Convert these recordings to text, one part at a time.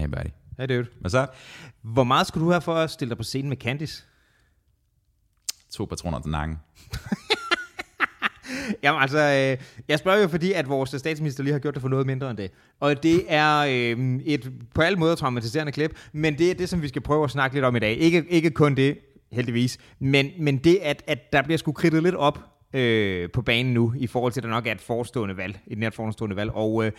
Hey, buddy. Hey, dude. Hvad så? Hvor meget skulle du have for at stille dig på scenen med Candice? To patroner til nakken. Jamen altså, øh, jeg spørger jo fordi, at vores statsminister lige har gjort det for noget mindre end det. Og det er øh, et på alle måder traumatiserende klip, men det er det, som vi skal prøve at snakke lidt om i dag. Ikke, ikke kun det, heldigvis, men, men det, at, at der bliver sgu kridtet lidt op øh, på banen nu, i forhold til, at der nok er et forestående valg, et nært forestående valg. Og øh,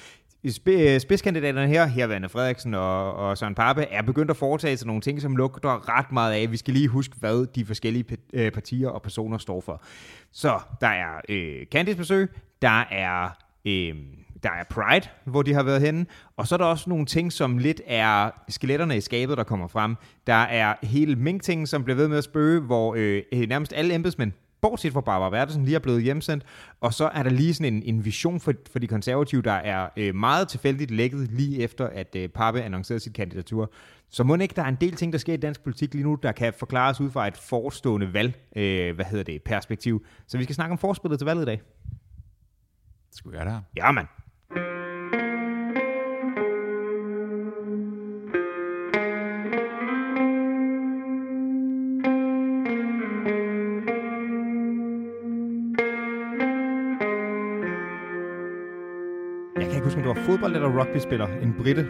Øh, spidskandidaterne her, herværende Frederiksen og, og Søren Pape, er begyndt at foretage sig nogle ting, som lugter ret meget af. Vi skal lige huske, hvad de forskellige øh, partier og personer står for. Så der er øh, Candice besøg, der er... Øh, der er Pride, hvor de har været henne, og så er der også nogle ting, som lidt er skeletterne i skabet, der kommer frem. Der er hele mink som bliver ved med at spøge, hvor øh, nærmest alle embedsmænd bortset fra Barbara Bertelsen, lige er blevet hjemsendt. Og så er der lige sådan en, en vision for, for de konservative, der er øh, meget tilfældigt lækket lige efter, at øh, Pape annoncerede sit kandidatur. Så må ikke, der er en del ting, der sker i dansk politik lige nu, der kan forklares ud fra et forestående valg, øh, hvad hedder det, perspektiv. Så vi skal snakke om forspillet til valget i dag. Skal vi gøre det her? Ja, mand. Fodbold- eller rugbyspiller. En britte.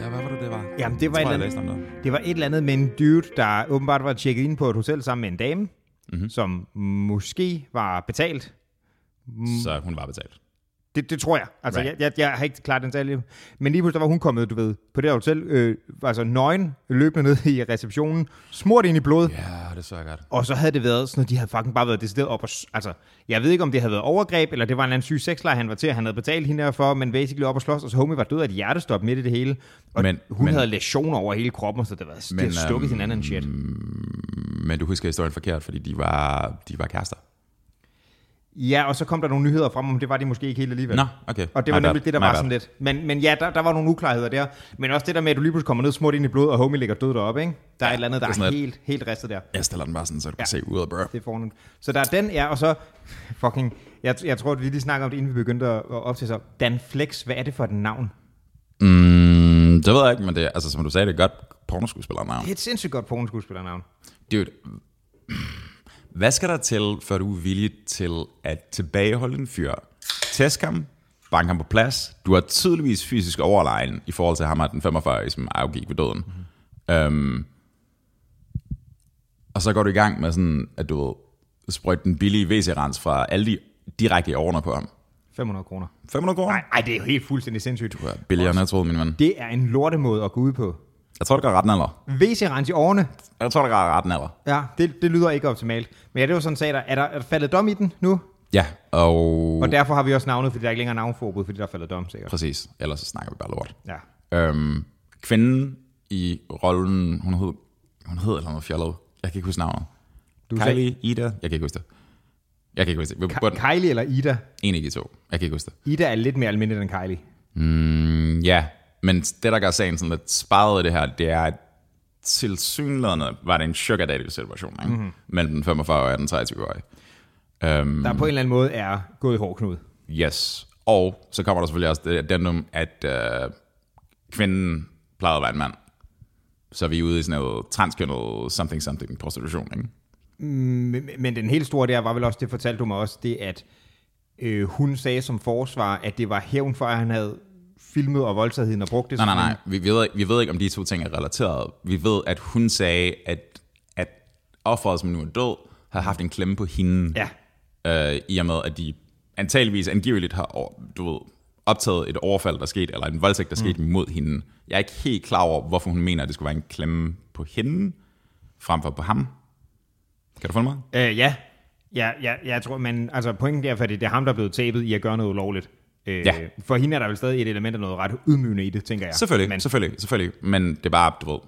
Ja, hvad var det, det var? Jamen, det var, Jeg et eller andet, det. var et eller andet med en dude, der åbenbart var tjekket ind på et hotel sammen med en dame, Mhm. som måske var betalt. Så hun var betalt. Det, det tror jeg. Altså, Right. jeg, jeg, jeg har ikke klart den tal. Men lige pludselig var hun kommet, du ved, på det her hotel, øh, altså nøgen, løbende ned i receptionen, smurt ind i blod, Ja, det så jeg godt. og så havde det været sådan, at de havde fucking bare været decideret op og... Altså, jeg ved ikke, om det havde været overgreb, eller det var en anden syg sexleje, han var til, at han havde betalt hende for, men basically op og slås, og så homie var død af et hjertestop midt i det hele. Og Men- hun men- havde læsioner over hele kroppen, så det var det Men, havde stukket øhm, hinanden and shit. Men du husker historien forkert, fordi de var, de var kærester. Ja, og så kom der nogle nyheder frem, om det var de måske ikke helt alligevel. Nå, okay. Og det var My nemlig bad. det, der My var bad. sådan lidt. Men, men ja, der, der var nogle uklarheder der. Men også det der med, at du lige pludselig kommer ned smurt ind i blod, og homie ligger død deroppe, ikke? Der er et eller andet, der er er, helt, helt ristet der. Jeg stiller den bare sådan, så du kan Ja. se ud af bro. Det er fornemt. Så der er den, ja, og så fucking... Jeg, jeg tror, at vi lige snakker om det, inden vi begyndte at, at optage sig. Dan Flex, hvad er det for et navn? Mm, det ved jeg ikke, men det altså, som du sagde, det er et godt pornoskuespillernavn. Det er et sindssygt godt pornoskuespillernavn. Dude, hvad skal der til, før du er villig til at tilbageholde en fyr? Tæsk ham, bank ham på plads. Du er tydeligvis fysisk overlegen i forhold til ham, at den 45 som afgik ved døden. Mm-hmm. Um, og så går du i gang med sådan, at du sprøjte den billige WC-rens fra Aldi direkte i årene på ham. 500 kroner. 500 kroner? Nej, ej, det er jo helt fuldstændig sindssygt. Det er billigere, end jeg troede, min ven. Det er en lortemåde at gå ud på. Jeg tror, det går ret alder. WC-rens i årene, Jeg tror, det går ret alder. ja, det, det lyder ikke optimalt. Men ja, det var sådan, sagde der, er der, er der faldet dom i den nu? Ja, og... Og derfor har vi også navnet, fordi der er ikke længere navnforbud, fordi der er faldet dom, sikkert. Præcis, ellers så snakker vi bare lort. Ja. Øhm, kvinden i rollen, hun hed, hun hed eller noget fjollet. Jeg kan ikke huske navnet. Du Kylie, Ida, jeg kan ikke huske det. Jeg kan ikke huske det. Ka- Kylie eller Ida? En af de to. Jeg kan ikke huske det. Ida er lidt mere almindelig end Kylie. Mm, ja, men det, der gør sagen sådan lidt sparet i det her, det er, at tilsyneladende var det en sugar daddy situation, ikke? Mhm. Mm-hmm. mellem den 45 og den 23-årige. Um, Der på en eller anden måde er gået i hårdknud. Yes. Og så kommer der selvfølgelig også det addendum, at øh, kvinden plejede at være en mand. Så vi er ude i sådan noget transkønnet something something prostitution, ikke? Men, men den helt store der var vel også, det fortalte du mig også, det at øh, hun sagde som forsvar, at det var hævn for, at han havde filmet og voldtaget hende og brugt det. Nej, nej, nej. Vi ved, vi ved ikke, om de to ting er relateret. Vi ved, at hun sagde, at, at offeret, som nu er død, har haft en klemme på hende. Ja, øh, i og med, at de antageligvis angiveligt har du ved, optaget et overfald, der skete, eller en voldtægt, der skete mod hende. Jeg er ikke helt klar over, hvorfor hun mener, at det skulle være en klemme på hende, frem for på ham. Kan du følge mig? øh, ja. Ja, ja, jeg tror, men altså pointen er, fordi det er ham, der er blevet tabet i at gøre noget ulovligt. Øh, Ja. For hende er der vel stadig et element af noget ret ydmygende i det, tænker jeg. Selvfølgelig, Men, selvfølgelig, selvfølgelig. Men det er bare, du ved,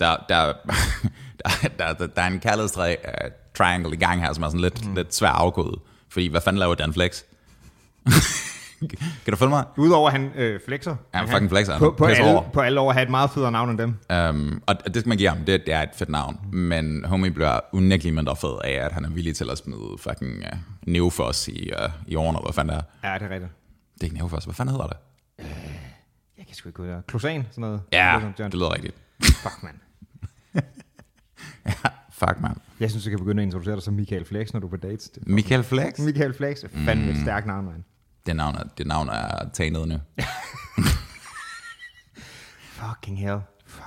der, der, der, der, der, der er en kærlighedstræ uh, triangle i gang her, som er sådan lidt, mm. lidt svær afkodet. Fordi, hvad fanden laver Dan Flex? kan du følge mig? Udover han øh, flexer. Ja, han- fucking flexer. På, på, alle, over. på alle år have et meget federe navn end dem. Um, og det skal man give ham, det, det er et fedt navn. Men homie bliver unægteligt mindre fed af, at han er villig til at smide fucking uh, Neofos i, uh, i årene, hvad fanden det er. Ja, det er rigtigt. Det er ikke Neofos, hvad fanden hedder det? Jeg kan sgu ikke ud Klosan, sådan noget. Ja, John. det lyder rigtigt. Fuck, mand. Fuck, man. Jeg synes, du kan begynde at introducere dig som Michael Flex, når du er på dates. Det- Michael Flex? Michael Flex fandme et stærkt navn, mand. Det navn er, det navn er taget ned nu. Fucking hell.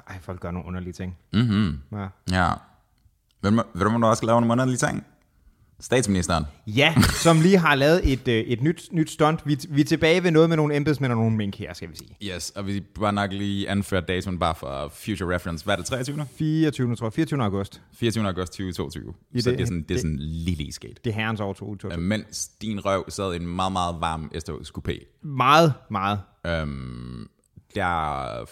Ej, folk gør nogle underlige ting. Mhm. Ja. Ja. Ved du, ved du, også lave nogle underlige ting? Statsministeren. Ja, som lige har lavet et, øh, et nyt, nyt stunt. Vi, vi er tilbage ved noget med nogle embedsmænd og nogle mink her, skal vi sige. Yes, og vi bare nok lige anføre datoen bare for future reference. Hvad er det, 23. 24. tror jeg, 24. august. 24. august 2022. I så det- det, er sådan, det er det- sådan lille skate. Det er herrens år 2022. Øh, Mens din røv sad i en meget, meget varm S-togs coupé. Meget, meget. Øhm, der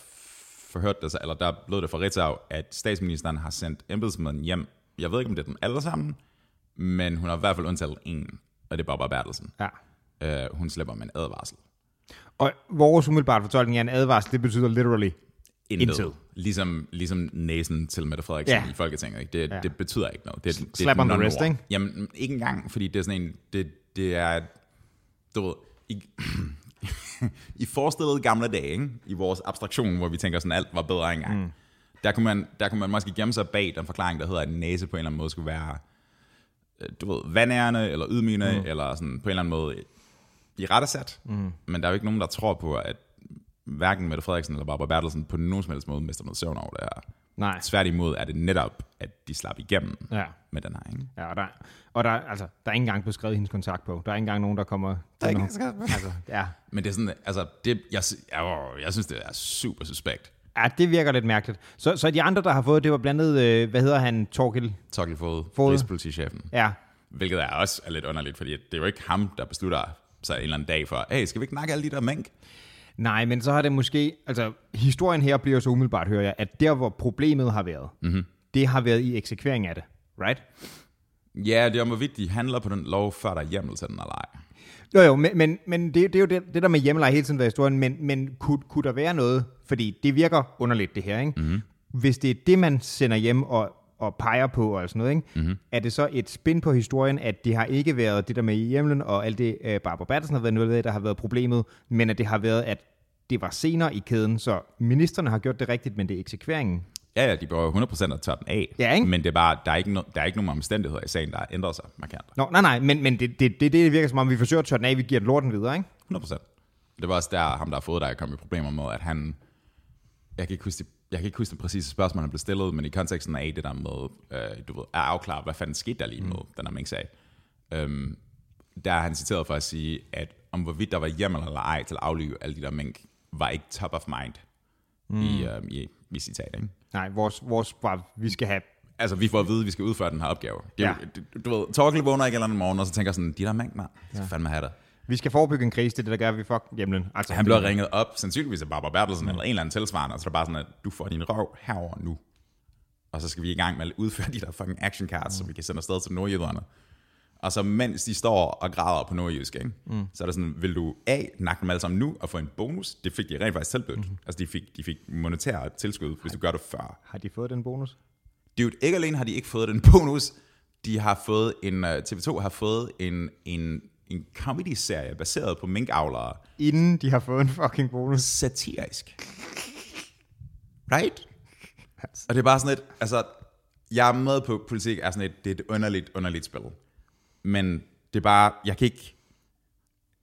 forhørte det sig, eller der blev det for Ritzau, at statsministeren har sendt embedsmænd hjem. Jeg ved ikke, om det er dem alle sammen, men hun har i hvert fald undtaget en, og det er Barbara Bertelsen. Ja. Øh, hun slipper med en advarsel. Og vores umiddelbart fortolkning af en advarsel, det betyder literally Intet. Intet. Ligesom, ligesom næsen til Mette Frederiksen Ja. i Folketinget. Ikke? Det, Ja. det betyder ikke noget. Det, det, det er Slap et on the wrist, ikke? Jamen, ikke engang, fordi det er sådan en... Det, det er... Du ved... I, I forestillede gamle dage, ikke? i vores abstraktion, hvor vi tænker sådan, alt var bedre engang. Mm. Der, kunne man, der kunne man måske gemme sig bag den forklaring, der hedder, at en næse på en eller anden måde skulle være du ved, vandærende, eller ydmygende, mm. eller sådan på en eller anden måde i rettesat. Mm. Men der er jo ikke nogen, der tror på, at hverken Mette Frederiksen eller Barbara Bertelsen på nogen som helst måde mister noget søvn over det her. Nej. Tværtimod er det netop, at de slap igennem Ja. med den her. Ikke? Ja, og der, og der, altså, der er ikke engang beskrevet hendes kontakt på. Der er ikke engang nogen, der kommer... Der er ikke til nogen- altså, ja. Men det er sådan, altså, det, jeg, jeg, jeg synes, det er super suspekt. Ja, det virker lidt mærkeligt. Så, så de andre, der har fået, det var blandt andet, øh, hvad hedder han, Torkel? Torkel Fod, Fod. rigspolitichefen. Ja, Hvilket er også er lidt underligt, fordi det er jo ikke ham, der beslutter sig en eller anden dag for, hey, skal vi ikke nakke alle de der mink? Nej, men så har det måske... Altså, historien her bliver så umiddelbart, hører jeg, at der, hvor problemet har været, mm-hmm. det har været i eksekvering af det. Right? Ja, det er om, hvorvidt de handler på den lov, før der er hjemmel til den eller ej. Jo, jo, men, men, men det, det er jo det, det der med hjemmeleje hele tiden været historien, men, men kunne, kunne der være noget, fordi det virker underligt det her, ikke? Mm-hmm. Hvis det er det, man sender hjem og, og peger på og sådan noget, ikke? Mm-hmm. er det så et spin på historien, at det har ikke været det der med hjemlen og alt det, uh, Barbara Bertelsen har været noget af, der har været problemet, men at det har været, at det var senere i kæden, så ministerne har gjort det rigtigt, men det er eksekveringen. Ja, ja, de jo 100% at tørre den af. Ja, ikke? Men det er bare, der er ikke, no, der er ikke nogen omstændigheder i sagen, der har ændret sig markant. Nå, nej, nej, men, men det, det, det, det virker som om, vi forsøger at tørre den af, vi giver den lorten videre, ikke? 100%. Det var også der, ham der har fået, der er kommet i problemer med, at han... Jeg kan ikke huske jeg kan ikke huske det præcise spørgsmål, han blev stillet, men i konteksten af det der med, øh, du ved, at afklare, hvad fanden skete der lige med mm. den her mink-sag. Øhm, der er han citeret for at sige, at om hvorvidt der var hjemmel eller ej til at aflive alle de der mink, var ikke top of mind mm. i, øh, i, i citat, ikke? Nej, vores, vores var, vi skal have Altså, vi får at vide, at vi skal udføre den her opgave. Det, Ja. du, du ved, Torkel vågner ikke eller anden morgen, og så tænker sådan, de der mink, mand, skal fandme have det. Vi skal forebygge en krise, det er det, der gør, at vi fuck hjemlen. Altså, Han blev ringet op, sandsynligvis af Barbara Bertelsen, mm. eller en eller anden tilsvarende, og så er det bare sådan, at du får din røv herover nu. Og så skal vi i gang med at udføre de der fucking action cards, mm. som vi kan sende afsted til nordjyderne. Og så mens de står og græder på nordjysk, ikke? Mm. så er det sådan, vil du A, nakke dem alle sammen nu og få en bonus? Det fik de rent faktisk tilbudt. Mm. Altså de fik, de fik monetære tilskud, hvis du gør det før. Har de fået den bonus? Dude, ikke alene har de ikke fået den bonus, de har fået en, uh, TV2 har fået en, en, en comedy-serie baseret på minkavlere, Inden de har fået en fucking bonus. satirisk. Right? Og det er bare sådan et, altså, jeg er med på, politik er sådan et, det er et underligt, underligt spil. Men det er bare, jeg kan ikke,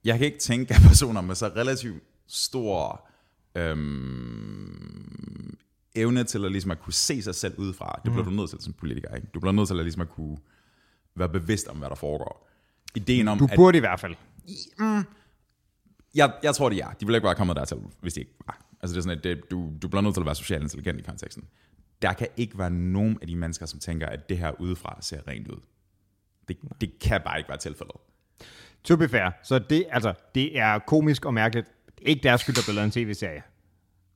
jeg kan ikke tænke af personer med så relativt stor øhm, evne til at, ligesom at kunne se sig selv udefra. Det bliver du nødt til som politiker, ikke? Du bliver nødt til at, ligesom at kunne være bevidst om, hvad der foregår. Ideen om, Du at burde i hvert fald. jeg, jeg tror, det er. De ville ikke være kommet dertil, hvis de ikke var. Altså det er sådan, at det, du, du bliver nødt til at være socialt intelligent i konteksten. Der kan ikke være nogen af de mennesker, som tænker, at det her udefra ser rent ud. Det, det kan bare ikke være tilfældet. To be fair. Så det, altså, det er komisk og mærkeligt. Det er ikke deres skyld, der bliver lavet en tv-serie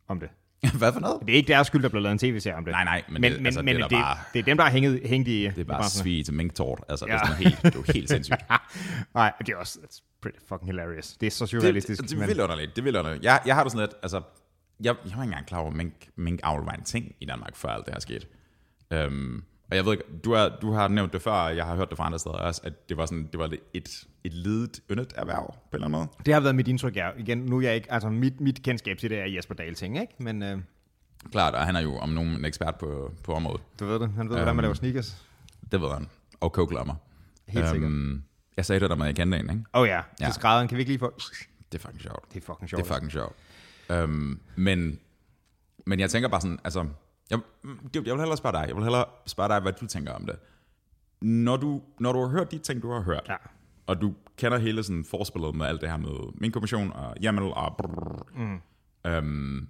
om det. Hvad for noget? Det er ikke deres skyld, der bliver lavet en tv-serie om det. Nej, nej, men men, det- altså, men det er det, bare- det, er dem, der har hængt, hængt i... Det er bare svig til minktort. Altså, ja. det, er sådan helt, det er jo helt sindssygt. Nej, det er også it's pretty fucking hilarious. Det er så det, surrealistisk. det, det, er vildt underligt. Det er vildt underligt. Jeg, jeg har det sådan lidt, altså, jeg, jeg var ikke engang klar over, at mink, minkavl var en ting i Danmark, før alt det her skete. Øhm, Og jeg ved ikke, du, er, du har nævnt det før, og jeg har hørt det fra andre steder også, at det var, sådan, det var et, et ledet, yndet erhverv på en eller anden måde. Det har været mit indtryk, ja. Igen, nu er jeg ikke, altså mit, mit kendskab til det er Jesper Dahl ting, ikke? Men øh, Klart, og han er jo om nogen en ekspert på, på området. du ved det, han ved, hvordan man laver sneakers. Det ved han. Og koklommer. Helt sikkert. Jeg sagde det der med, at jeg kendte en, ikke? Åh oh, ja, Ja. til skrædderen kan vi ikke lige få... Det er fucking sjovt. Det er fucking Det sjovt. er fucking sjovt. Um, men, men jeg tænker bare sådan, altså, jeg, jeg vil hellere spørge dig, jeg vil hellere spørge dig, hvad du tænker om det. Når du, når du har hørt de ting, du har hørt, Ja. og du kender hele sådan forspillet med alt det her med min kommission og Jamel og brrr, mm. um,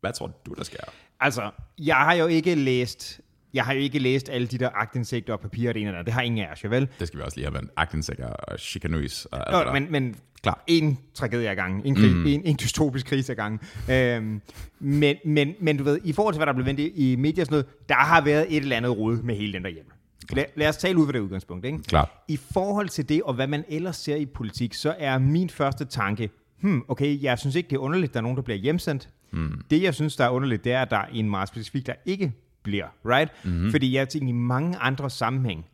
hvad tror du, der sker? Altså, jeg har jo ikke læst... Jeg har jo ikke læst alle de der agtindsigter og papirer, det ene eller andet. Det har ingen af os, jo vel? Det skal vi også lige have været agtensikker og chikanøs og alt Nå, men, men Klar. en tragedie ad gangen, en, krig, mm. en, en dystopisk krise ad gangen. Øhm, men, men, men du ved, i forhold til, hvad der blev vendt i, i medier og sådan noget, der har været et eller andet rod med hele den der hjemme. Lad, lad os tale ud fra det udgangspunkt. Ikke? Klart. I forhold til det, og hvad man ellers ser i politik, så er min første tanke, hmm, okay, jeg synes ikke, det er underligt, at der er nogen, der bliver hjemsendt. Hmm. Det, jeg synes, der er underligt, det er, at der er en meget specifik, der ikke bliver, right? Mm-hmm. Fordi jeg tænker, i mange andre sammenhæng,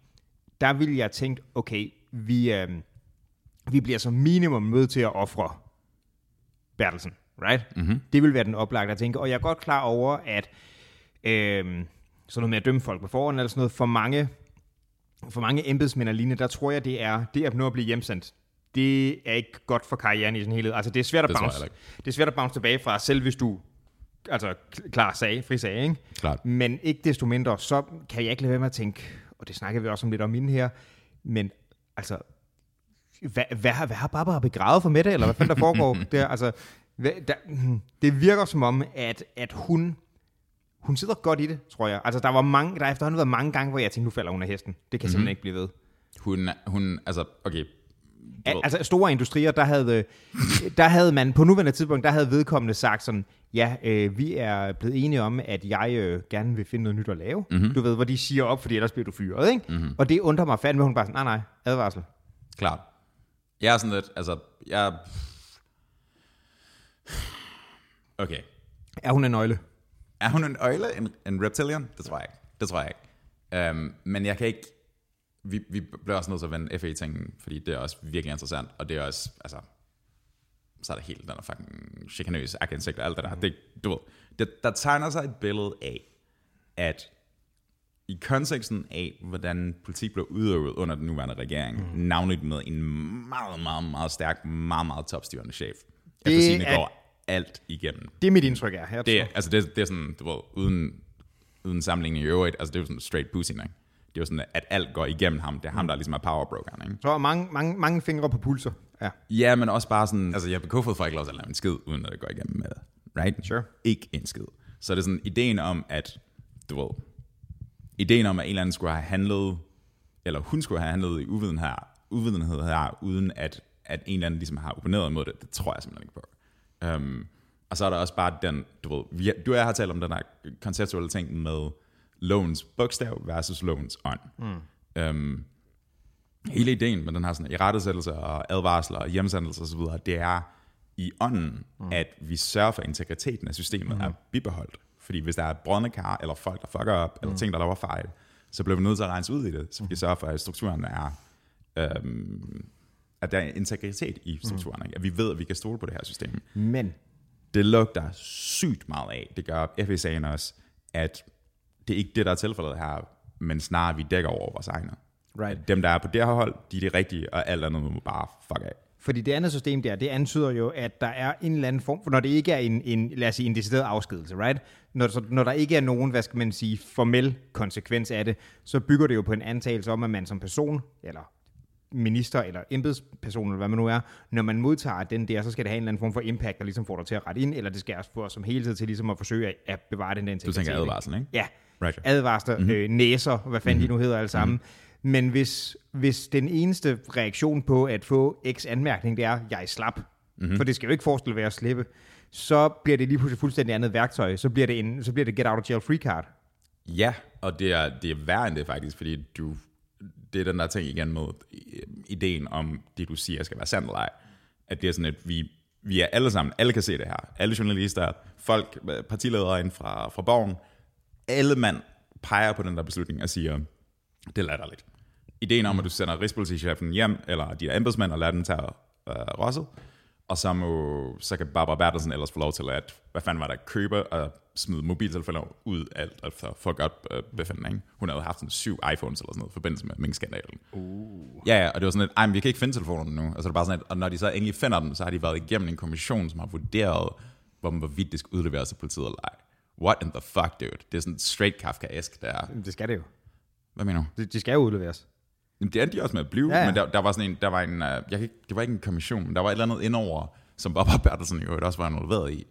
der vil jeg tænke, okay, vi, øh, vi bliver som minimum nødt til at ofre Bertelsen, right? Mm-hmm. Det vil være den oplagte at tænke. Og jeg er godt klar over, at øh, sådan noget med at dømme folk på forhånd, eller sådan noget, for mange, for mange embedsmænd og lignende, der tror jeg, det er det at nå at blive hjemsendt. Det er ikke godt for karrieren i sin helhed. Altså, det er svært at Det bounce, det er svært at bounce tilbage fra, selv hvis du altså klar sag, fri sag, ikke? Klart. Men ikke desto mindre, så kan jeg ikke lade være med at tænke, og det snakker vi også om lidt om inden her, men altså, hvad, hvad, har, hvad har Barbara begravet for Mette, eller hvad fanden der foregår? der, altså, hvad, der, det virker som om, at, at hun, hun sidder godt i det, tror jeg. Altså, der var mange, der har efterhånden været mange gange, hvor jeg tænkte, nu falder hun af hesten. Det kan mm-hmm. simpelthen ikke blive ved. Hun, hun, altså, okay. Al- altså store industrier, der havde, der havde man på nuværende tidspunkt, der havde vedkommende sagt sådan, ja, øh, vi er blevet enige om, at jeg øh, gerne vil finde noget nyt at lave. Mm-hmm. Du ved, hvor de siger op, fordi ellers bliver du fyret, ikke? Mm-hmm. Og det undrer mig fandme, hun bare sådan, nej, nej, advarsel. Klart. Jeg er sådan lidt, altså, jeg... Okay. Er hun en nøgle? Er hun en øjle, en, en reptilian? Det tror jeg ikke. Det tror jeg ikke. Um, men jeg kan ikke... Vi, vi bliver også nødt til at vende FA-tingen, fordi det er også virkelig interessant, og det er også, altså... Så er der helt den der fucking chikanøs agtindsigt og alt det der. Det, du ved, det, der tegner sig et billede af, at i konteksten af, hvordan politik blev udøvet under den nuværende regering, mm. navnligt med en meget, meget, meget stærk, meget, meget topstyrende chef. Det Efter sine er- går alt igennem. Det er mit indtryk af. Jeg Det, er- altså det, det er sådan, du ved, uden, uden sammenligning i øvrigt, altså det er jo sådan straight pussy, ikke? Det er jo sådan, at alt går igennem ham. Det er ham, der ligesom er powerbrokeren, ikke? Så er mange, mange, mange fingre på pulser. Ja. Ja, men også bare sådan, altså jeg Kofod får ikke lov til at lave en skid, uden at det går igennem med, right? Sure. Ikke en skid. Så er det sådan ideen om, at, du ved, ideen om, at en eller anden skulle have handlet, eller hun skulle have handlet i uviden her, uvidenhed her, uden at, at en eller anden ligesom har opponeret imod det, det tror jeg simpelthen ikke på. Um, og så er der også bare den, du ved, vi, du og jeg har talt om den her konceptuelle ting med lovens bogstav versus lovens ånd. Mm. Um, hele ideen med den her sådan, irettesættelse og advarsler og hjemsendelse osv., det er i ånden, mm. at vi sørger for, at integriteten af systemet mm. er bibeholdt. Fordi hvis der er brødne kar, eller folk, der fucker op, eller ting, der laver fejl, så bliver vi nødt til at regne ud i det, så vi kan sørge for, at strukturen er, øhm, at der er integritet i strukturen. Ikke? At vi ved, at vi kan stole på det her system. Men Det lugter sygt meget af. Det gør FSA'en også, at det er ikke det, der er tilfældet her, men snarere vi dækker over vores egne. Right. Dem, der er på det her hold, de er det rigtige, og alt andet må bare fuck af. Fordi det andet system der, det antyder jo, at der er en eller anden form, for når det ikke er en, en lad os sige, en decideret afskedelse, right? Når, så, når der ikke er nogen, hvad skal man sige, formel konsekvens af det, så bygger det jo på en antagelse om, at man som person, eller minister, eller embedsperson, eller hvad man nu er, når man modtager den der, så skal det have en eller anden form for impact, der ligesom får dig til at rette ind, eller det skal også få os som hele tid til ligesom at forsøge at, bevare den der Du integritet. tænker ikke? advarsel, ikke? Ja, Right. advarsler, mm-hmm. øh, næser, hvad fanden mm-hmm. de nu hedder alle sammen. Mm-hmm. Men hvis, hvis den eneste reaktion på at få x anmærkning, det er, jeg er slap, mm-hmm. for det skal jo ikke forestille være at slippe, så bliver det lige pludselig fuldstændig andet værktøj. Så bliver det, en, så bliver det get out of jail free card. Ja, og det er, det er værre end det faktisk, fordi du, det er den der ting igen med øh, ideen om det, du siger, skal være sandt eller ej. At det er sådan, at vi, vi er alle sammen, alle kan se det her. Alle journalister, folk, øh, partiledere inden fra, fra borgen, alle mand peger på den der beslutning og siger, det er latterligt. Ideen om, at du sender rigspolitichefen hjem, eller de der embedsmænd, og lader den tage øh, rosset, og så, må, så kan Barbara Bertelsen ellers få lov til at, hvad fanden var der, købe og smide mobiltelefoner ud alt efter for godt øh, befindende. Hun havde haft sådan syv iPhones eller sådan noget i forbindelse med minkskandalen. Uh. Ja, ja, og det var sådan lidt, ej, men vi kan ikke finde telefonerne nu. Altså det er bare sådan et, og når de så endelig finder dem, så har de været igennem en kommission, som har vurderet, hvor hvorvidt det skal udleveres til politiet eller ej. What in the fuck, dude? Det er sådan straight Kafka-esk, der. Det skal det jo. Hvad mener du? Det, de skal jo udleveres. Jamen, det endte de også med at blive, Ja, ja, men der, der var sådan en, der var en, uh, jeg kan ikke, det var ikke en kommission, men der var et eller andet indover, som Barbara Bertelsen øvrigt også var involveret i,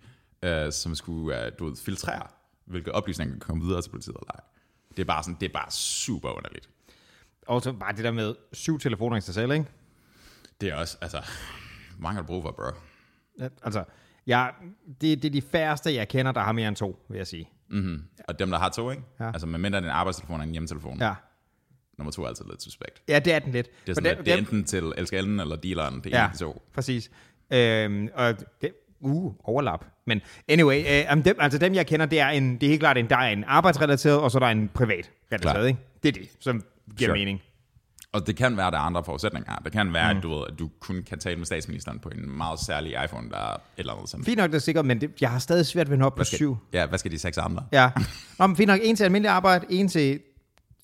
uh, som skulle, uh, du ved, filtrere, hvilke oplysninger kan komme videre til politiet eller ej. Det er bare sådan, det er bare super underligt. Og så bare det der med syv telefoner i sig selv, ikke? Det er også, altså, mange har du brug for, bro? Ja, Altså, jeg, det, det er de færreste, jeg kender, der har mere end to, vil jeg sige. Mm-hmm. Og dem, der har to, ikke? Ja. Altså, med mindre det er en arbejdstelefon og en hjemmetelefon. Ja, Nummer to er altid lidt suspekt. ja det er den lidt. Det er, sådan, dem- det er enten til elskalden eller dealeren, det er Ja, de to. præcis. Øhm, og det, uh, overlap. Men anyway, øh, dem, altså dem jeg kender, det er, en, det er helt klart, en, der er en arbejdsrelateret, og så er der en privat relateret, ikke? Det er det, som giver Sure. mening. Og det kan være, at der er andre forudsætninger. Det kan være, mm. at, du ved, at du kun kan tale med statsministeren på en meget særlig iPhone, der er et eller andet sådan. Fint nok, det er sikkert, men det, jeg har stadig svært ved at nå op på Hvad skal, syv. Ja, hvad skal de seks andre? Ja. Nå, men fint nok, en til almindelig arbejde, en til,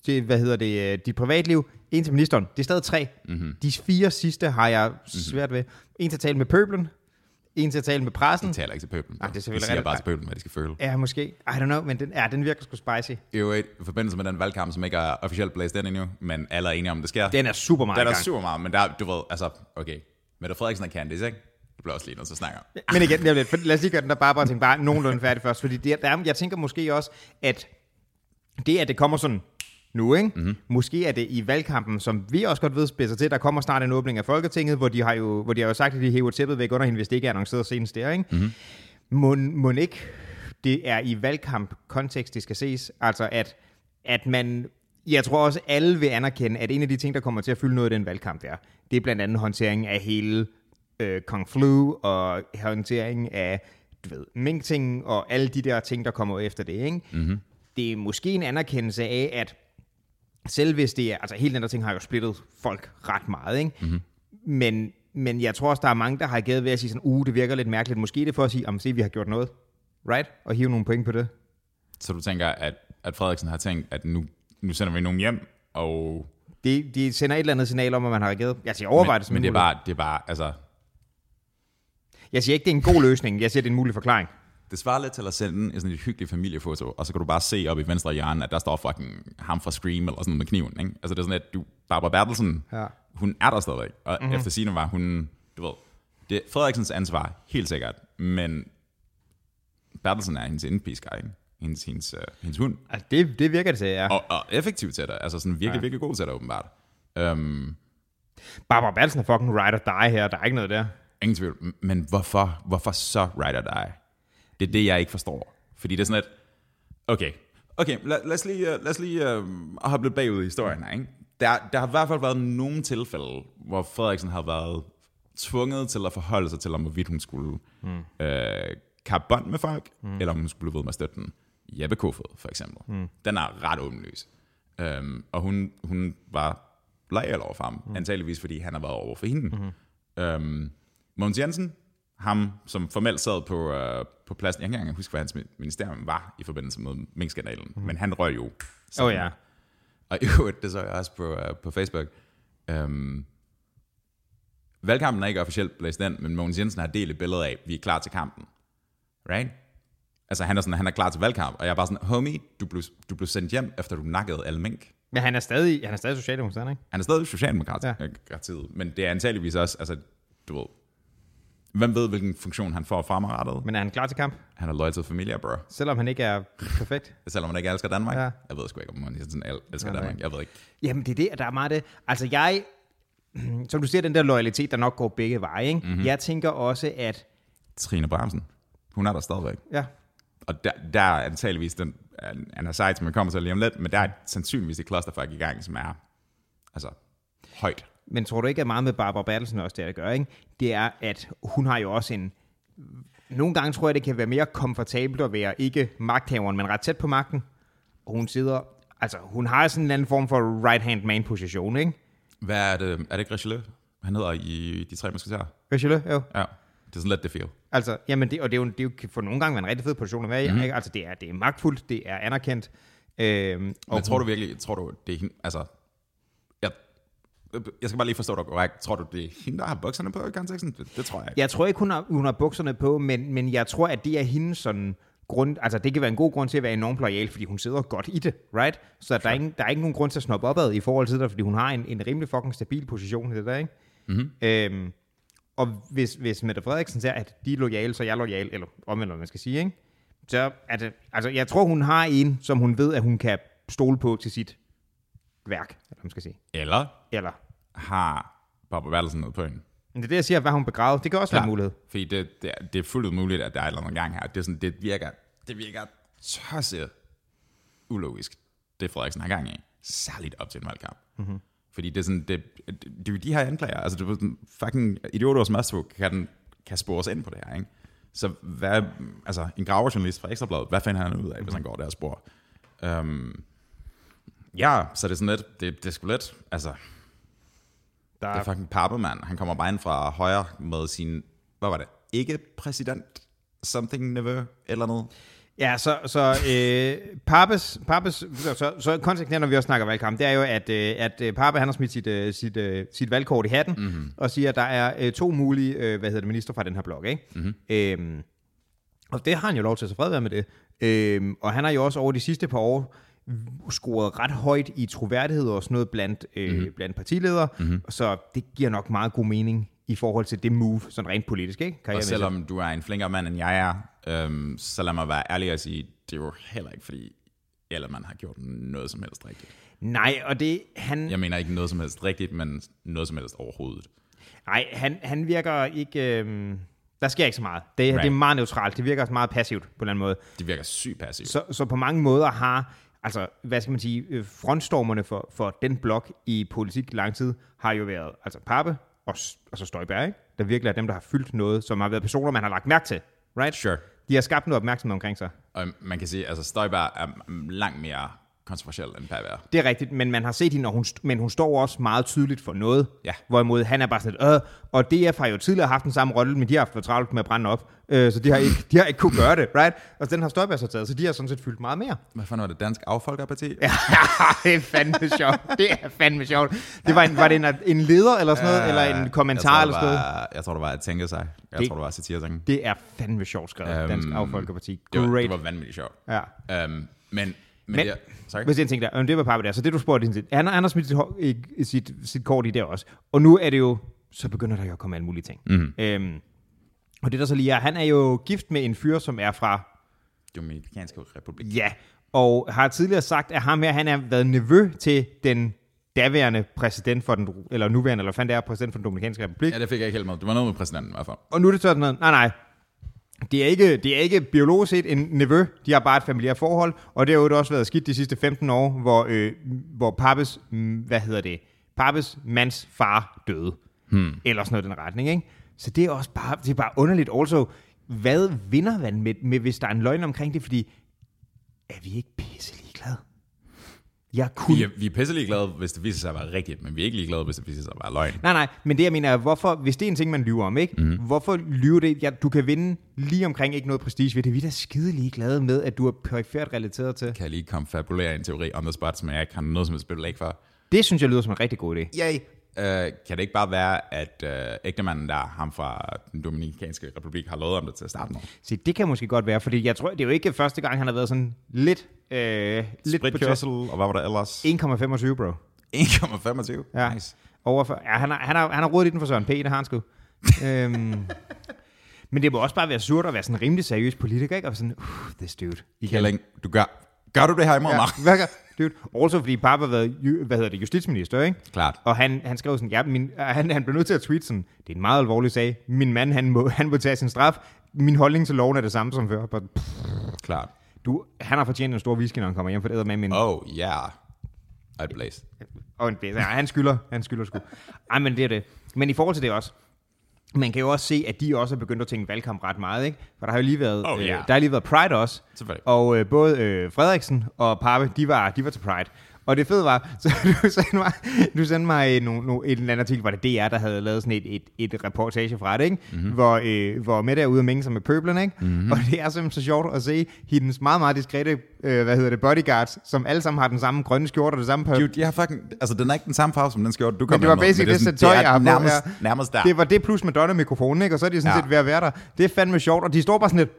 til hvad hedder det, øh, dit privatliv, en til ministeren. Det er stadig tre. Mm-hmm. De fire sidste har jeg svært ved. En til at tale med pøblen, en til at tale med pressen. De taler ikke til pøblen. Nej, det er de selvfølgelig siger rigtigt. bare til pøblen, hvad de skal føle. Ja, måske. I don't know, men den, ja, den virker sgu spicy. Øvrigt, i forbindelse med den valgkamp, som ikke er officielt blæst ind endnu, men alle er enige om, det sker. Den er super meget der i er gang. super meget, men der, du ved, altså, okay. Mette Frederiksen er Candice, ikke? Det bliver også lige noget, så snakker. Men igen, det er lidt, for, lad os lige gøre den der bare, bare tænke bare nogenlunde færdig først, fordi det, der er, jeg tænker måske også, at det, at det kommer sådan nu, ikke? Mm-hmm. Måske er det i valgkampen, som vi også godt ved spidser til, der kommer snart en åbning af Folketinget, hvor de har jo, hvor de har jo sagt, at de hæver tæppet væk under hende, hvis det ikke er annonceret senest der, ikke? Mm-hmm. Må, må ikke det er i valgkamp-kontekst, det skal ses, altså at, at man, jeg tror også, alle vil anerkende, at en af de ting, der kommer til at fylde noget i den valgkamp der, det er blandt andet håndteringen af hele øh, Kong Flu og håndteringen af du ved, mink og alle de der ting, der kommer efter det. Ikke? Mm-hmm. Det er måske en anerkendelse af, at selv hvis det er, altså hele den der ting har jo splittet folk ret meget, ikke? Mm-hmm. Men, men jeg tror også, der er mange, der har givet ved at sige sådan, uh, det virker lidt mærkeligt. Måske er det for at sige, om se, vi har gjort noget. Right? Og hive nogle point på det. Så du tænker, at, at Frederiksen har tænkt, at nu, nu sender vi nogen hjem, og... De, de sender et eller andet signal om, at man har reageret. Jeg siger, overvej men, det men en det er, bare, det er bare, altså... Jeg siger ikke, det er en god løsning. Jeg siger, det er en mulig forklaring. Det svarer lidt til at sende en sådan et hyggeligt familiefoto, og så kan du bare se op i venstre hjørne, at der står fucking ham fra Scream, eller sådan noget med kniven, ikke? Altså det er sådan, at du, Barbara Bertelsen, Ja. hun er der stadigvæk, og mm-hmm. efter sine var hun, du ved, det er Frederiksens ansvar, helt sikkert, men Bertelsen er hendes indpisker, ikke? Hendes, hendes, uh, hendes hund. Altså, det, det virker det til, ja. Og, og effektiv til det, altså sådan virkelig, Ja. virkelig god til det, åbenbart. Um, Barbara Bertelsen er fucking ride or die her. Der er ikke noget der. Ingen tvivl. Men hvorfor, hvorfor så ride or die? Det er det, jeg ikke forstår. Fordi det er sådan et, okay, okay lad, lad os lige, uh, lad os lige uh, hoppe lidt bagud i historien her. Ikke? Der, der har i hvert fald været nogle tilfælde, hvor Frederiksen har været tvunget til at forholde sig til, om hvorvidt hun skulle mm. øh, kappe bånd med folk, mm. eller om hun skulle blive ved med at støtte den. Jeppe Kofod, for eksempel. Mm. Den er ret åbenlys. Um, og hun, hun var lejal over for ham, mm. antageligvis fordi han har været over for hende. Mm. Um, Mogens Jensen, ham som formelt sad på, uh, på pladsen, jeg kan ikke engang huske, hvad hans mi- ministerium var i forbindelse med minkskandalen, mm. men han røg jo. Åh oh, ja. Og i øvrigt, det så jeg også på, uh, på Facebook. Um, valgkampen er ikke officielt blæst ind, men Mogens Jensen har delt et billede af, at vi er klar til kampen. Right? Altså han er, sådan, han er klar til valgkamp, og jeg er bare sådan, homie, du blev, du blev sendt hjem, efter du nakkede alle mink. Men han er stadig, han er stadig socialdemokrat, ikke? Han er stadig socialdemokrat, Ja. ja. men det er antageligvis også, altså, du ved, hvem ved, hvilken funktion han får fremadrettet? Men er han klar til kamp? Han er loyal til familie, bro. Selvom han ikke er perfekt? Selvom han ikke elsker Danmark. Ja. Jeg ved sgu ikke, om han sådan el- elsker Nej. Danmark. Jeg ved ikke. Jamen, det er det, der er meget det. Altså, jeg... Som du siger, den der loyalitet, der nok går begge veje, ikke? Mm-hmm. Jeg tænker også, at... Trine Bramsen, hun er der stadigvæk. Ja, Og der, der er antageligvis den, han er sejt, som kommer til lige om lidt, men der er sandsynligvis et clusterfuck i gang, som er altså højt. Men tror du ikke, at meget med Barbara Bertelsen også det, at gøre, ikke? det er, at hun har jo også en... Nogle gange tror jeg, det kan være mere komfortabelt at være ikke magthaveren, men ret tæt på magten. Og hun sidder altså, hun har sådan en eller anden form for right-hand man-position, ikke? Hvad er det? Er det ikke Richelieu? Han hedder i De Tre Musketerer. Richelieu, jo. Ja. Det er sådan lidt det feel. Altså, jamen det, og det er, jo, det er jo for nogle gange være en rigtig fed position at være i. Mm-hmm. Ikke? Altså, det er, det er magtfuldt, det er anerkendt. Øhm, og Men tror du virkelig, tror du, det er altså, jeg skal bare lige forstå dig korrekt. Tror du, det er hende, der har bukserne på i konteksten? Det, det tror jeg ikke. Jeg tror ikke, hun har, hun har bukserne på, men, men jeg tror, at det er hendes sådan grund, altså det kan være en god grund til at være enormt lojal, fordi hun sidder godt i det, right? Så der er, ingen, der er ikke nogen grund til at snoppe opad i forhold til det, fordi hun har en, en rimelig fucking stabil position i det der, ikke? Mm-hmm. Øhm, og hvis, hvis Mette Frederiksen siger, at de er lojale, så er jeg lojal, eller omvendt, hvad man skal sige, ikke? Så er det, altså jeg tror, hun har en, som hun ved, at hun kan stole på til sit værk, eller man skal sige. Eller Eller, har Barbara Bertelsen noget på hende? men det er det, jeg siger, hvad hun begravet, det kan også være en mulighed. Fordi det, det, er, det er fuldt muligt, at der er et eller andet gang her. Det, er sådan, det virker, det virker tosset ulogisk, det Frederiksen har gang i. Særligt op til en valgkamp. Mm-hmm. Fordi det er sådan, det, det, det er jo de her anklager. Altså, det er fucking idioter som os kan, kan spores ind på det her, ikke? Så hvad, altså, en graverjournalist fra Ekstrabladet, hvad finder han ud af, hvis han går der og spor? Um, ja, så det er sådan lidt, det, det er sgu lidt, altså, Der det er fucking pappemand. Han kommer bare ind fra højre med sin, hvad var det, ikke præsident, something never, eller noget. Ja, så, så øh, Pappes, Pappes så, så, så konteksten her, når vi også snakker valgkamp, det er jo, at, øh, at øh, Pappe han har smidt sit, øh, sit, øh, sit valgkort i hatten, mm-hmm. og siger, at der er øh, to mulige øh, hvad hedder det, minister fra den her blok. Ikke? Mm-hmm. Øhm, og det har han jo lov til at så fred være med det. Øhm, og han har jo også over de sidste par år scoret ret højt i troværdighed og sådan noget blandt, øh, mm-hmm. blandt partiledere, mm-hmm. så det giver nok meget god mening i forhold til det move, sådan rent politisk, ikke? Og Karrieremæssigt. selvom du er en flinkere mand, end jeg er, øhm, så lad mig være ærlig og sige, det er jo heller ikke, fordi Ellermann har gjort noget som helst rigtigt. Nej, og det, han, Jeg mener ikke noget som helst rigtigt, men noget som helst overhovedet. Nej, han, han virker ikke... Øhm, der sker ikke så meget. Det. Right. det er meget neutralt. Det virker også meget passivt på en eller anden måde. Det virker sygt passivt. Så, så på mange måder har, altså, hvad skal man sige, øh, frontstormerne for, for den blok i politik lang tid, har jo været, altså Pape og, og så Støjberg, ikke? der virkelig er dem, der har fyldt noget, som har været personer, man har lagt mærke til. Right? Sure. De har skabt noget opmærksomhed omkring sig. Og man kan sige, altså Støjberg er langt mere kontroversiel end er. Det er rigtigt, men man har set hende, og hun, men hun står også meget tydeligt for noget. Ja. Hvorimod han er bare sådan lidt, øh, og DF har jo tidligere haft den samme rolle, men de har haft for travlt med at brænde op, øh, så de har, ikke, de har ikke kunne gøre det, right? Og den har Støjberg så taget, så de har sådan set fyldt meget mere. Hvad fanden var det? Dansk Affolkerparti? Ja, det er fandme sjovt. Det er fandme sjovt. Det var, en, var det en, en leder eller sådan noget, eller en kommentar jeg eller sådan noget? Jeg tror, det var at tænke sig. Jeg Det- tror, det var satireting. Det er fandme sjovt skrevet, Øhm, Dansk Affolkerparti. Det var, Great. det var vanvittigt sjovt. Ja. Um, men, men, Men- det, sorry? Hvis jeg øh, det var Pappe der, så det du spurgte ind til, han, har smidt sit, sit, sit kort i der også. Og nu er det jo, så begynder der jo at komme alle mulige ting. Mhm. Øhm, og det der så lige er, han er jo gift med en fyr, som er fra, Dominikanske Republik. ja, og har tidligere sagt, at ham her, han har været nevø til den daværende præsident for den, eller nuværende, eller det er, præsident for den Dominikanske Republik. Ja, det fik jeg ikke helt med. Det var noget med præsidenten i hvert fald. Og nu er det sådan noget, nej nej, det er, ikke, det er ikke biologisk set en nevø, de har bare et familiært forhold, og det har jo også været skidt de sidste 15 år, hvor, øh, hvor Pappes, mm, hvad hedder det, Pappes mands far døde. Hmm. Eller sådan noget i den retning, ikke? Så det er også bare, det er bare underligt. Also, hvad vinder man med, med, hvis der er en løgn omkring det? Fordi, er vi ikke pisse ligeglade? Jeg kunne Vi er, vi er pisselig glade, hvis det viser sig at være rigtigt, men vi er ikke lige glade, hvis det viser sig at være løgn. Nej, nej, men det jeg mener er, hvorfor, hvis det er en ting, man lyver om, ikke? Mm. Hvorfor lyver det? Ja, du kan vinde lige omkring ikke noget prestige ved det. Vi er da skide ligeglade med, at du er perifært relateret til. Kan jeg lige konfabulere en teori on the spot, som jeg ikke har noget som helst belæg for? Det synes jeg lyder som en rigtig god idé. Yay! Uh, kan det ikke bare være, at uh, ægtemanden der, ham fra den Dominikanske Republik, har lovet om det til at starte med? Så det kan måske godt være, fordi jeg tror, det er jo ikke første gang, han har været sådan lidt, øh, lidt på. Spritkørsel, og hvad var der ellers? 1,25, bro. 1,25? Ja. Nice. Overfor, ja, han har, han har, han har rodet i den for Søren P., det har han sgu. øhm, men det må også bare være surt at være sådan en rimelig seriøs politiker, ikke? Og sådan, uh, this dude. Igen. Kjelling, du gør, gør du det her imod Ja, mig? gør, dude. Også fordi Papa har været, hvad hedder det, justitsminister, ikke? Klart. Og han, han skrev sådan, ja, min, han, han blev nødt til at tweete sådan, det er en meget alvorlig sag. Min mand, han må, han må tage sin straf. Min holdning til loven er det samme som før. But, pff, Klart. du, han har fortjent en stor whisky, når han kommer hjem, for det med min... Oh, yeah. I'd blaze. Og en blæser. Ja, han skylder, han skylder sgu. Ej, men det er det. Men i forhold til det også, man kan jo også se, at de også er begyndt at tænke valgkamp ret meget, ikke? For der har jo lige været, Oh, ja. øh, der har lige været Pride også. Og øh, både øh, Frederiksen og Pape, de var, de var til Pride. Og det fede var, så du sendte mig, du sendte mig no, no, et eller andet artikel, hvor det DR, der havde lavet sådan et, et, et reportage fra det, ikke? Mm-hmm. Hvor, øh, hvor Mette er ude og mænge sig med pøblerne, ikke? Mm-hmm. Og det er simpelthen så sjovt at se hendes meget, meget diskrete, øh, hvad hedder det, bodyguards, som alle sammen har den samme grønne skjorte og det samme pøb. Dude, jeg har fucking, altså den er ikke den samme farve som den skjorte, du kom Men det var med, basically det, sådan- sæt tøj, det jeg har nærmest, nærmest der. Det var det plus Madonna-mikrofonen, ikke? Og så er de sådan Ja. set ved at være der. Det er fandme sjovt, og de står bare sådan lidt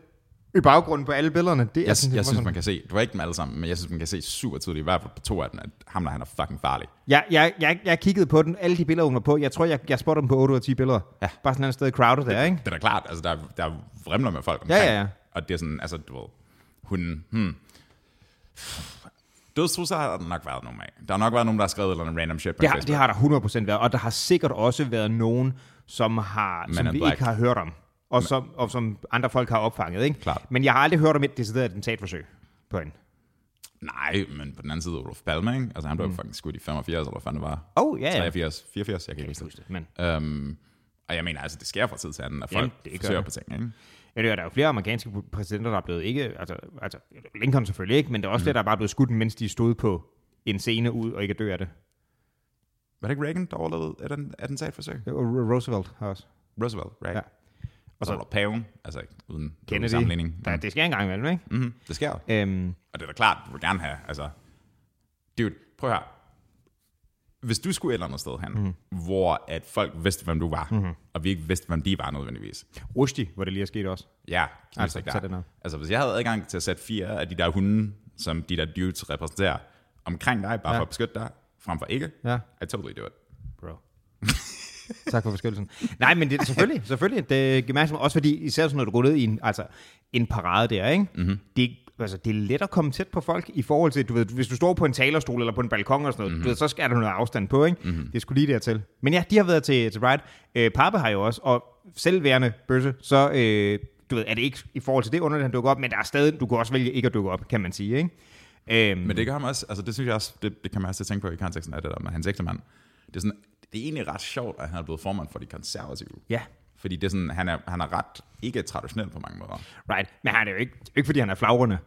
i baggrunden på alle billederne. Det er jeg, sådan, jeg det var synes, sådan. man kan se, du var ikke dem alle sammen, men jeg synes, man kan se super tydeligt, i hvert fald på to af dem, at ham der, han er fucking farlig. Jeg, jeg, jeg, jeg kiggede på den, alle de billeder, hun var på. Jeg tror, jeg, jeg spotter dem på 8 ud af 10 billeder. Ja. Bare sådan et sted crowded der, ikke? Det er da klart, altså der, der er vrimler med folk Ja, omkring. ja, ja. Og det er sådan, altså du ved, hun, hmm. Dødstrusser har der nok været nogen af. Der har nok været nogen, der har skrevet eller en random shit på Det har, Facebook. det har der 100% været, og der har sikkert også været nogen, som, har, som vi Black. ikke har hørt om, og som, og som andre folk har opfanget. Ikke? Klart. Men jeg har aldrig hørt om et decideret attentatforsøg på hende. Nej, men på den anden side, Olof Palme, ikke? Altså han blev mm. fucking skudt i 85, eller hvad fanden det var. Oh, ja, ja. 83, 84, jeg kan ikke huske det. Men, Øhm, og jeg mener, altså det sker fra tid til anden, at folk Jamen, det forsøger det. på ting, ikke? ja, det er der er jo flere amerikanske præsidenter, der er blevet ikke... Altså, altså Lincoln selvfølgelig ikke, men der er også mm. flere, der er bare blevet skudt, mens de stod på en scene ud og ikke dø af det. Var det ikke Reagan, der overlevede et atten- attentatforsøg? Og Roosevelt har også. Roosevelt, right? Ja. Og så var der paven, altså uden uden sammenligning. Der, det sker engang imellem, ikke? Mm-hmm, det sker. Øhm, Og det er da klart, du vil gerne have, altså... Dude, prøv her. Hvis du skulle et eller andet sted hen, mm. hvor at folk vidste, hvem du var, mm-hmm. og vi ikke vidste, hvem de var nødvendigvis. Rushdie, hvor det lige er sket også. Ja, Altså, altså, der. det ned. altså hvis jeg havde adgang til at sætte fire af de der hunde, som de der dudes repræsenterer, omkring dig, bare Ja. ja. for at beskytte dig, frem for ikke, Ja. I totally do it. Bro. tak for beskyttelsen. Nej, men det selvfølgelig, selvfølgelig. Det er gemærksomt, også fordi, især sådan, når du går ned i en, altså, en parade der, ikke? Mm-hmm. Det, altså, det er let at komme tæt på folk i forhold til, du ved, hvis du står på en talerstol eller på en balkon og sådan noget, mm-hmm. du ved, så skal der noget afstand på, ikke? Mm-hmm. Det skulle lige dertil. Men ja, de har været til, til Pride. Øh, Pappe har jo også, og selvværende bøsse, så øh, du ved, er det ikke i forhold til det underligt, han dukker op, men der er stadig, du kan også vælge ikke at dukke op, kan man sige, ikke? Øhm, Men det kan man også, altså det synes jeg også, det, det kan man også tænke på i konteksten af det der med hans ægtemand. Det er, sådan, det er egentlig ret sjovt, at han er blevet formand for de konservative. ja, Fordi det er sådan, han er, han er ret ikke traditionel på mange måder. right. Men han er jo ikke, ikke fordi han er flagrende.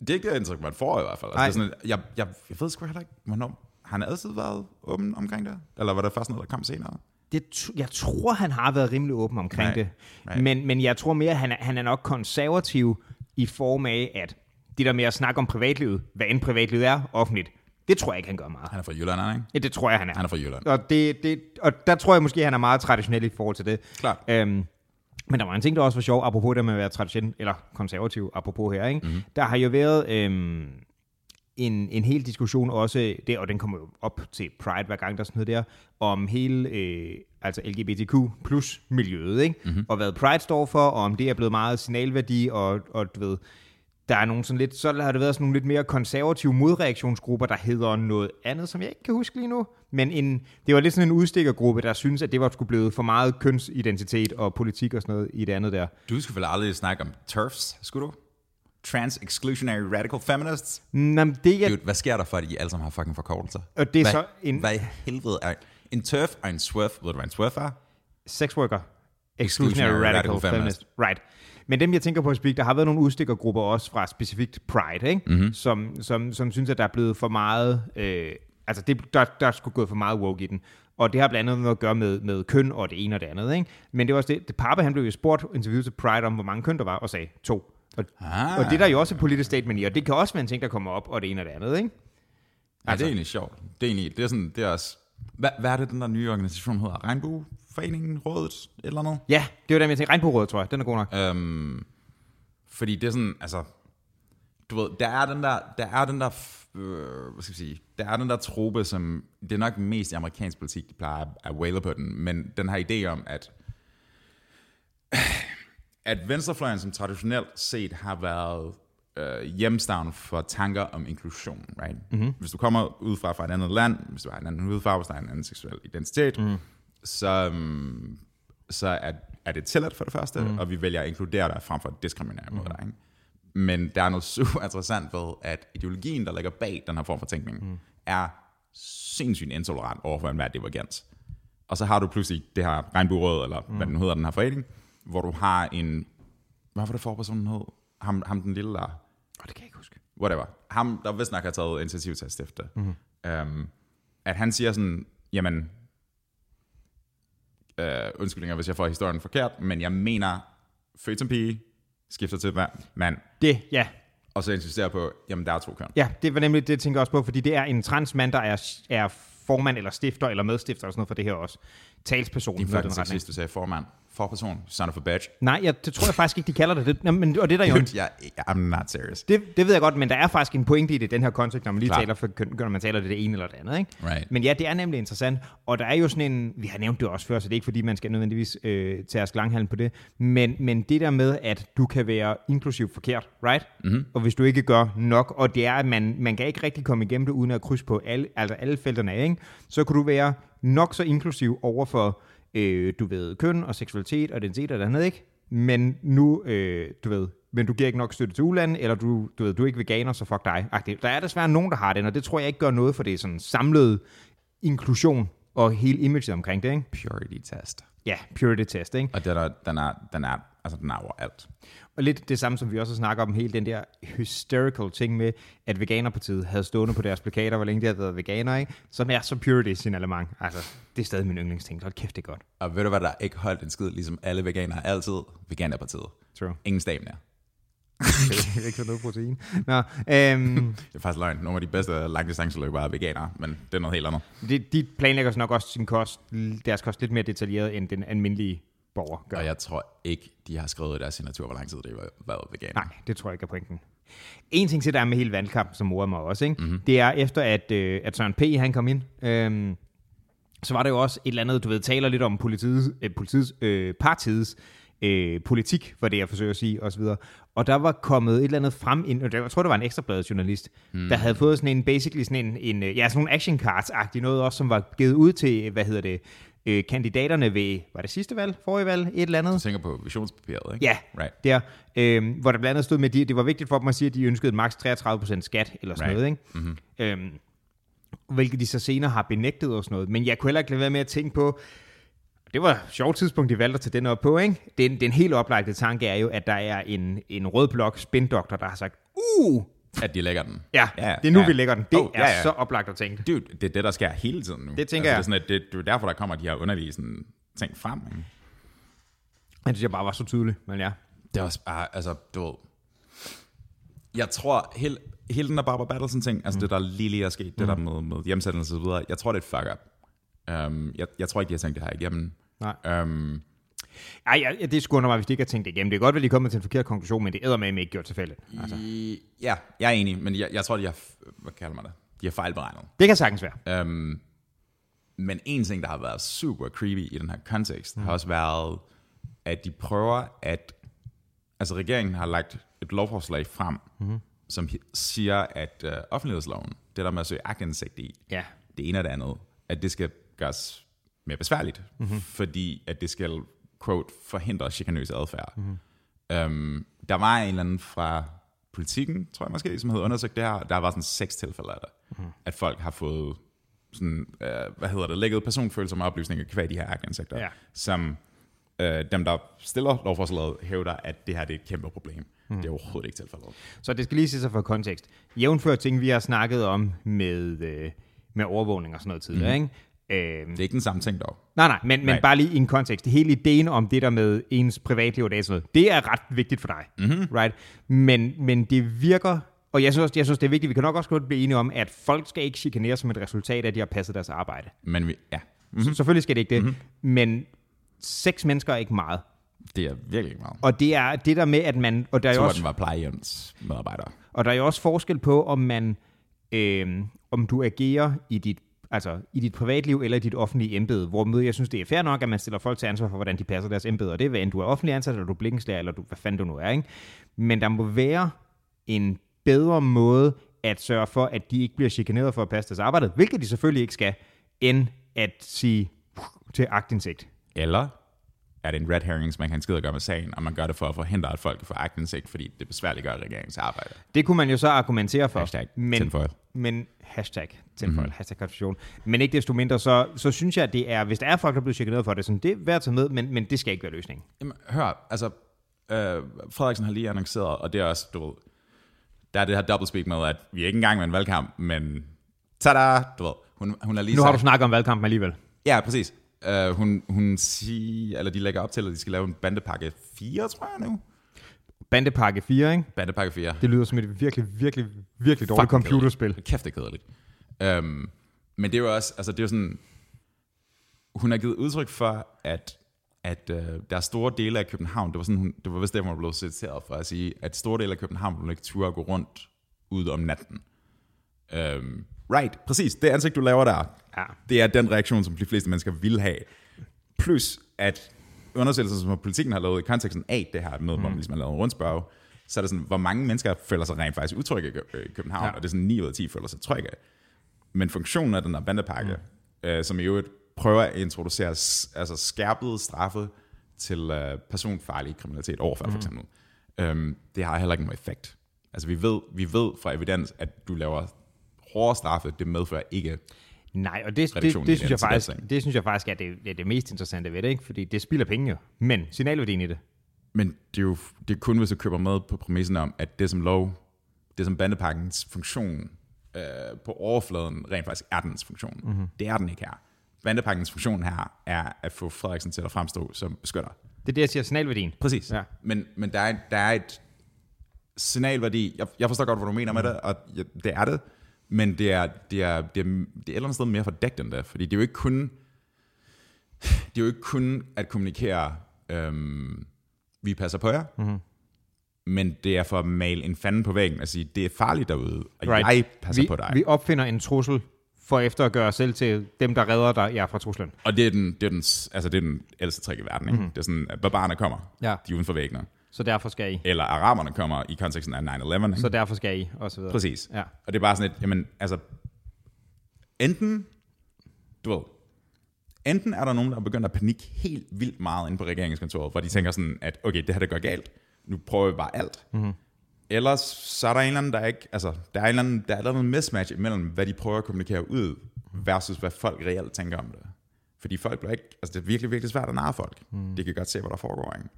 Det er ikke det indtryk, man får i hvert fald. Altså, det er sådan, jeg, jeg, jeg ved sgu heller ikke, hvornår... Har han altid været åben omkring det? Eller var det først noget, der kom senere? Det, jeg tror, han har været rimelig åben omkring Nej, det. nej. Men, men jeg tror mere, han er, han er nok konservativ i form af, at det der med at snakke om privatlivet, hvad end privatlivet er offentligt, det tror jeg ikke, han gør meget. Han er fra Jylland, han ikke? Ja, det tror jeg, han er. Han er fra Jylland. Og, det, det, og der tror jeg måske, han er meget traditionel i forhold til det. Klart. Øhm, men der var en ting, der også var sjov, apropos det med at være traditionel, eller konservativ, apropos her, ikke? Mm-hmm. Der har jo været øhm, en, en hel diskussion også, det, og den kommer jo op til Pride hver gang, der er sådan noget der, om hele øh, altså LGBTQ plus miljøet, ikke? Mm-hmm. Og hvad Pride står for, og om det er blevet meget signalværdi, og, og du ved, der er nogle sådan lidt, så har det været sådan nogle lidt mere konservative modreaktionsgrupper, der hedder noget andet, som jeg ikke kan huske lige nu. Men en, det var lidt sådan en udstikkergruppe, der synes, at det var skulle blevet for meget kønsidentitet og politik og sådan noget i det andet der. Du skulle vel aldrig snakke om TERFs, skulle du? Trans-exclusionary radical feminists? Nå, men det er, Dude, hvad sker der for, at I alle sammen har fucking forkortelser? og det er hvad, så en Hvad i helvede er... En TERF og en SWERF, ved du hvad en SWERF er? sex worker, exclusionary radical, feminist. Right. Men dem, jeg tænker på speak, der har været nogle udstikkergrupper også fra specifikt Pride, ikke? Mm-hmm. Som, som, som synes, at der er blevet for meget... Øh, altså, det, der, der er sgu gået for meget woke i den. Og det har blandt andet noget at gøre med, med køn og det ene og det andet, ikke? Men det var også det, det Pape, han blev jo spurgt interviewet til Pride om, hvor mange køn der var, og sagde to. Og, Ah. og det er der jo også et politisk statement i, og det kan også være en ting, der kommer op, og det ene og det andet, ikke? Ja, det er egentlig sjovt. Det er egentlig, det er sådan, det er også... Hvad, hvad er det, den der nye organisation hedder? Regnbueforeningen, Rådet, et eller andet? Ja, det var dem, jeg tænkte. Regnbuerådet, tror jeg. Den er god nok. Øhm, fordi det er sådan, altså, du ved, der er den der, der er den der, øh, hvad skal vi sige, der er den der trope, som, det er nok mest i amerikansk politik, de plejer at, whale på den, men den har idé om, at, at venstrefløjen, som traditionelt set har været øh, hjemstavn for tanker om inklusion, right? Mm-hmm. Hvis du kommer ud fra, fra et andet land, hvis du har en anden hudfarve, hvis du har en anden seksuel identitet, mm. Så, um, så er, er det tilladt for det første, mm. og vi vælger at inkludere dig frem for at diskriminere mod dig. Ikke? Men der er noget super interessant ved, at ideologien, der ligger bag den her form for tænkning, mm. er sindssygt intolerant over for enhver divergens. Og så har du pludselig det her regnbueråd, eller mm. hvad den hedder, den her forening, hvor du har en, hvad var det for personen hed? Ham, ham den lille der, Oh, det kan jeg ikke huske. whatever. Ham, der vist nok har taget initiativ til at stifte. Mm. Um, at han siger sådan, jamen, uh, undskyldninger, hvis jeg får historien forkert, men jeg mener, født som pige, skifter til ma- mand, Det, ja. og så insisterer på, jamen, der er to køn. Ja, det var nemlig det, jeg tænker også på, fordi det er en transmand, der er, er formand eller stifter eller medstifter eller sådan noget for det her også. Talsperson. Din fucking sexist, du sagde formand. Forperson, son of a bitch. Nej, jeg, det tror jeg faktisk ikke, de kalder det. det nå, men, og det er der jo jeg, I'm not serious. Det, det ved jeg godt, men der er faktisk en pointe i det, den her kontekst, når man lige Klar. taler for køn, når man taler det, det ene eller det andet. Ikke? Right. Men ja, det er nemlig interessant, og der er jo sådan en, vi har nævnt det også før, så det er ikke fordi, man skal nødvendigvis øh, tage os langhalm på det, men, men det der med, at du kan være inklusiv forkert, right? Mm-hmm. Og hvis du ikke gør nok, og det er, at man, man kan ikke rigtig komme igennem det, uden at krydse på alle, altså alle felterne af, ikke? så kan du være nok så inklusiv over for, øh, du ved, køn og seksualitet og identitet og det andet, ikke? Men nu, øh, du ved, men du giver ikke nok støtte til ulande, eller du, du ved, du er ikke veganer, så fuck dig. Der er desværre nogen, der har den, og det tror jeg ikke gør noget for det sådan samlede inklusion og hele imaget omkring det, ikke? Purity test. Ja, purity test, ikke? Og den er, den er, den er, altså den er overalt. Og lidt det samme, som vi også har snakket om, hele den der hysterical ting med, at Veganerpartiet havde stående på deres plakater, hvor længe de havde været veganere, ikke? Som er så purity signalement. Altså, det er stadig min yndlingsting. Hold kæft, det er godt. Og ved du hvad, der ikke holdt en skid, ligesom alle veganere altid, veganerpartiet. True. Ingen stamina. Det er ikke så noget protein. Nå, øhm, Det er faktisk løgn. Nogle af de bedste langdistanceløbere er veganere, men det er noget helt andet. de, de planlægger nok også sin kost, deres kost lidt mere detaljeret, end den almindelige borger gør. Og jeg tror ikke, de har skrevet i deres signatur, hvor lang tid det har været veganer. Nej, det tror jeg ikke er pointen. En ting til, der er med hele valgkampen, som morer mig også, ikke? Mm-hmm. det er efter, at, øh, at Søren P. han kom ind, øhm, så var det jo også et eller andet, du ved, taler lidt om politiets, øh, politiets øh, partiets øh, politik, var det jeg forsøger at sige, osv. Og der var kommet et eller andet frem, ind, og jeg tror, det var en ekstrabladet journalist, mm. der havde fået sådan en, basically sådan en, en øh, ja, sådan nogle action cards-agtige noget også, som var givet ud til, hvad hedder det, øh, kandidaterne ved, var det sidste valg, forrige valg, et eller andet? Du tænker på visionspapiret, ikke? Ja, Right. der, øh, hvor der blandt andet stod med, at de, det var vigtigt for dem at sige, at de ønskede maks 33% skat, eller sådan Right. noget, ikke? Mm-hmm. Øhm, hvilket de så senere har benægtet og sådan noget. Men jeg kunne heller ikke lade være med at tænke på, det var et sjovt tidspunkt, de valgte at tage den op på, ikke? Den, den helt oplagte tanke er jo, at der er en, en rød blok spindoktor, der har sagt, uh, At de lægger den. ja, ja det er nu, ja. vi lægger den. Det Oh, er ja, ja. så oplagt at tænke. Dude, det er det, der sker hele tiden nu. Det tænker altså, Det er, sådan, at det, det er derfor, der kommer de her undervisende ting frem. Ikke? Jeg synes, jeg bare var så tydelig, men ja. Det er også bare, altså, du ved, jeg tror, hele, hele den der Barbara Battelson ting, altså mm. det der lige lige er sket, mm. det der med, med hjemsættelse og så videre, jeg tror, det er et fuck up. Um, jeg, jeg tror ikke, de har tænkt det her igennem. Nej. Um, Ej, ja, det skulle mig, hvis de ikke har tænkt det igennem. Det er godt, at de er kommet til en forkert konklusion, men det æder med ikke gjort tilfældigt. Altså. i, ja, jeg er enig, men jeg, jeg tror, de har, hvad kalder man det? De har fejlberegnet. Det kan sagtens være. Um, men en ting, der har været super creepy i den her kontekst, mm. har også været, at de prøver at... Altså regeringen har lagt et lovforslag frem, mm. som siger, at uh, offentlighedsloven, det der med at søge agtindsigt i, Ja. det ene og det andet, at det skal gøres mere besværligt, mm-hmm. fordi at det skal, quote, forhindre chikanøs adfærd. Mm-hmm. Um, der var en eller anden fra politikken, tror jeg måske, som havde undersøgt det her. Der var sådan seks tilfælde af det, mm-hmm. at folk har fået sådan, uh, hvad hedder det, lækket personfølsomme oplysninger kvad de her agtindsigter, Ja. som uh, dem, der stiller lovforslaget, hævder, at det her det er et kæmpe problem. Mm. Det er overhovedet ikke tilfældet. Så det skal lige se sig for kontekst. Jævnfør ting, vi har snakket om med, øh, med overvågning og sådan noget tidligere, mm. ikke? Øhm, Det er ikke den samme ting dog. nej, nej, men, men Nej. bare lige i en kontekst. Hele ideen om det der med ens privatliv og det, sådan noget, det er ret vigtigt for dig, mm-hmm. right? Men, men det virker, og jeg synes, jeg synes, det er vigtigt, vi kan nok også godt blive enige om, at folk skal ikke chikanere som et resultat af, at de har passet deres arbejde. Men vi, ja, Mm-hmm. Selvfølgelig skal det ikke det, mm-hmm. men seks mennesker er ikke meget. det er virkelig ikke meget. Og det er det der med, at man... Og der er Jeg tror, også, den var plejehjemsmedarbejder. Og der er jo også forskel på, om man, øh, om du agerer i dit, altså, i dit privatliv eller i dit offentlige embede, hvor jeg synes, det er fair nok, at man stiller folk til ansvar for, hvordan de passer deres embede, og det er, hvad end du er offentlig ansat, eller du er blikkenslager, eller du, hvad fanden du nu er, ikke? Men der må være en bedre måde at sørge for, at de ikke bliver chikaneret for at passe deres arbejde, hvilket de selvfølgelig ikke skal, end at sige til agtindsigt. Eller er det en red herring, som man kan en skid at gøre med sagen, og man gør det for at forhindre, at folk får agtindsigt, fordi det besværligt gør regeringens arbejde. Det kunne man jo så argumentere for. Hashtag men, tinfoil. Men hashtag tilføjet, mm-hmm. hashtag konfusion. Men ikke desto mindre, så, så synes jeg, at det er, hvis der er folk, der er blevet chikaneret for det, sådan, det er værd at tage med, men, men det skal ikke være løsningen. Jamen, hør, altså, øh, Frederiksen har lige annonceret, og det er også, du ved, der er det her doublespeak med, at vi er ikke engang med en valgkamp, men tada, du ved, hun, hun har lige Nu har sagt, du snakket om valgkampen alligevel. Ja, præcis. Uh, hun, hun siger, eller de lægger op til, at de skal lave en bandepakke 4, tror jeg nu. Bandepakke 4, ikke? Bandepakke 4. Det lyder som et virkelig, virkelig, virkelig dårligt Fucking computerspil. kedeligt. Kæft, det er kedeligt. Um, men det er jo også, altså det er jo sådan, hun har givet udtryk for, at, at uh, der er store dele af København, det var, sådan, hun, det var vist det, hun blev citeret for at sige, at store dele af København vil ikke turde at gå rundt ude om natten. Um, right, præcis. Det ansigt, du laver der, Ja. det er den reaktion, som de fleste mennesker vil have. Plus, at undersøgelser, som politikken har lavet i konteksten af det her med, mm. hvor man ligesom har lavet en rundspørg, så er det sådan, hvor mange mennesker føler sig rent faktisk utrygge i i København, Ja. og det er sådan 9 ud af 10 føler sig trygge. Men funktionen af den her bandepakke, mm. øh, som i øvrigt prøver at introducere altså skærpede straffe til øh, personfarlig kriminalitet overfald Mm. for eksempel, øhm, det har heller ikke nogen effekt. Altså vi ved, vi ved fra evidens, at du laver hårde straffe, det medfører ikke Nej, og det, det, det, i synes jeg faktisk, det synes jeg faktisk er det, det, er det mest interessante ved det, ikke? fordi det spilder penge jo. Men signalværdien i det. Men det er jo det er kun, hvis du køber med på præmissen om, at det som lov, det som bandepakkens funktion øh, på overfladen rent faktisk er dens funktion. Mm-hmm. Det er den ikke her. Bandepakkens funktion her er at få Frederiksen til at fremstå som beskytter. Det er det, jeg siger, signalværdien. Præcis. Ja. Men, men der, er, der er et signalværdi. Jeg, jeg forstår godt, hvad du mener med det, og jeg, det er det. Men det er, det er, det er, det er et eller andet sted mere fordækt end det. Fordi det er jo ikke kun, det er jo ikke kun at kommunikere, øhm, vi passer på jer, mm-hmm. men det er for at male en fanden på væggen og sige, det er farligt derude, og right. jeg passer vi, på dig. Vi opfinder en trussel for efter at gøre os selv til dem, der redder dig ja, fra truslen. Og det er den, det er den, altså det er den ældste trick i verden. Ikke? Mm-hmm. Det er sådan, at barbarerne kommer, Ja. de er uden for væggene. Så derfor skal I. Eller araberne kommer i konteksten af 9-11. Ikke? Så derfor skal I, og så videre. Præcis. Ja. Og det er bare sådan et, jamen, altså, enten, du ved, enten er der nogen, der er begyndt at panikke helt vildt meget inde på regeringskontoret, hvor de tænker sådan, at okay, det her det går galt, nu prøver vi bare alt. Mm-hmm. Ellers så er der en eller anden, der ikke, altså, der er en eller anden, der er noget mismatch imellem, hvad de prøver at kommunikere ud, versus hvad folk reelt tænker om det. Fordi folk bliver ikke, altså det er virkelig, virkelig svært at narre folk. Mm. De kan godt se, hvad der foregår, ikke?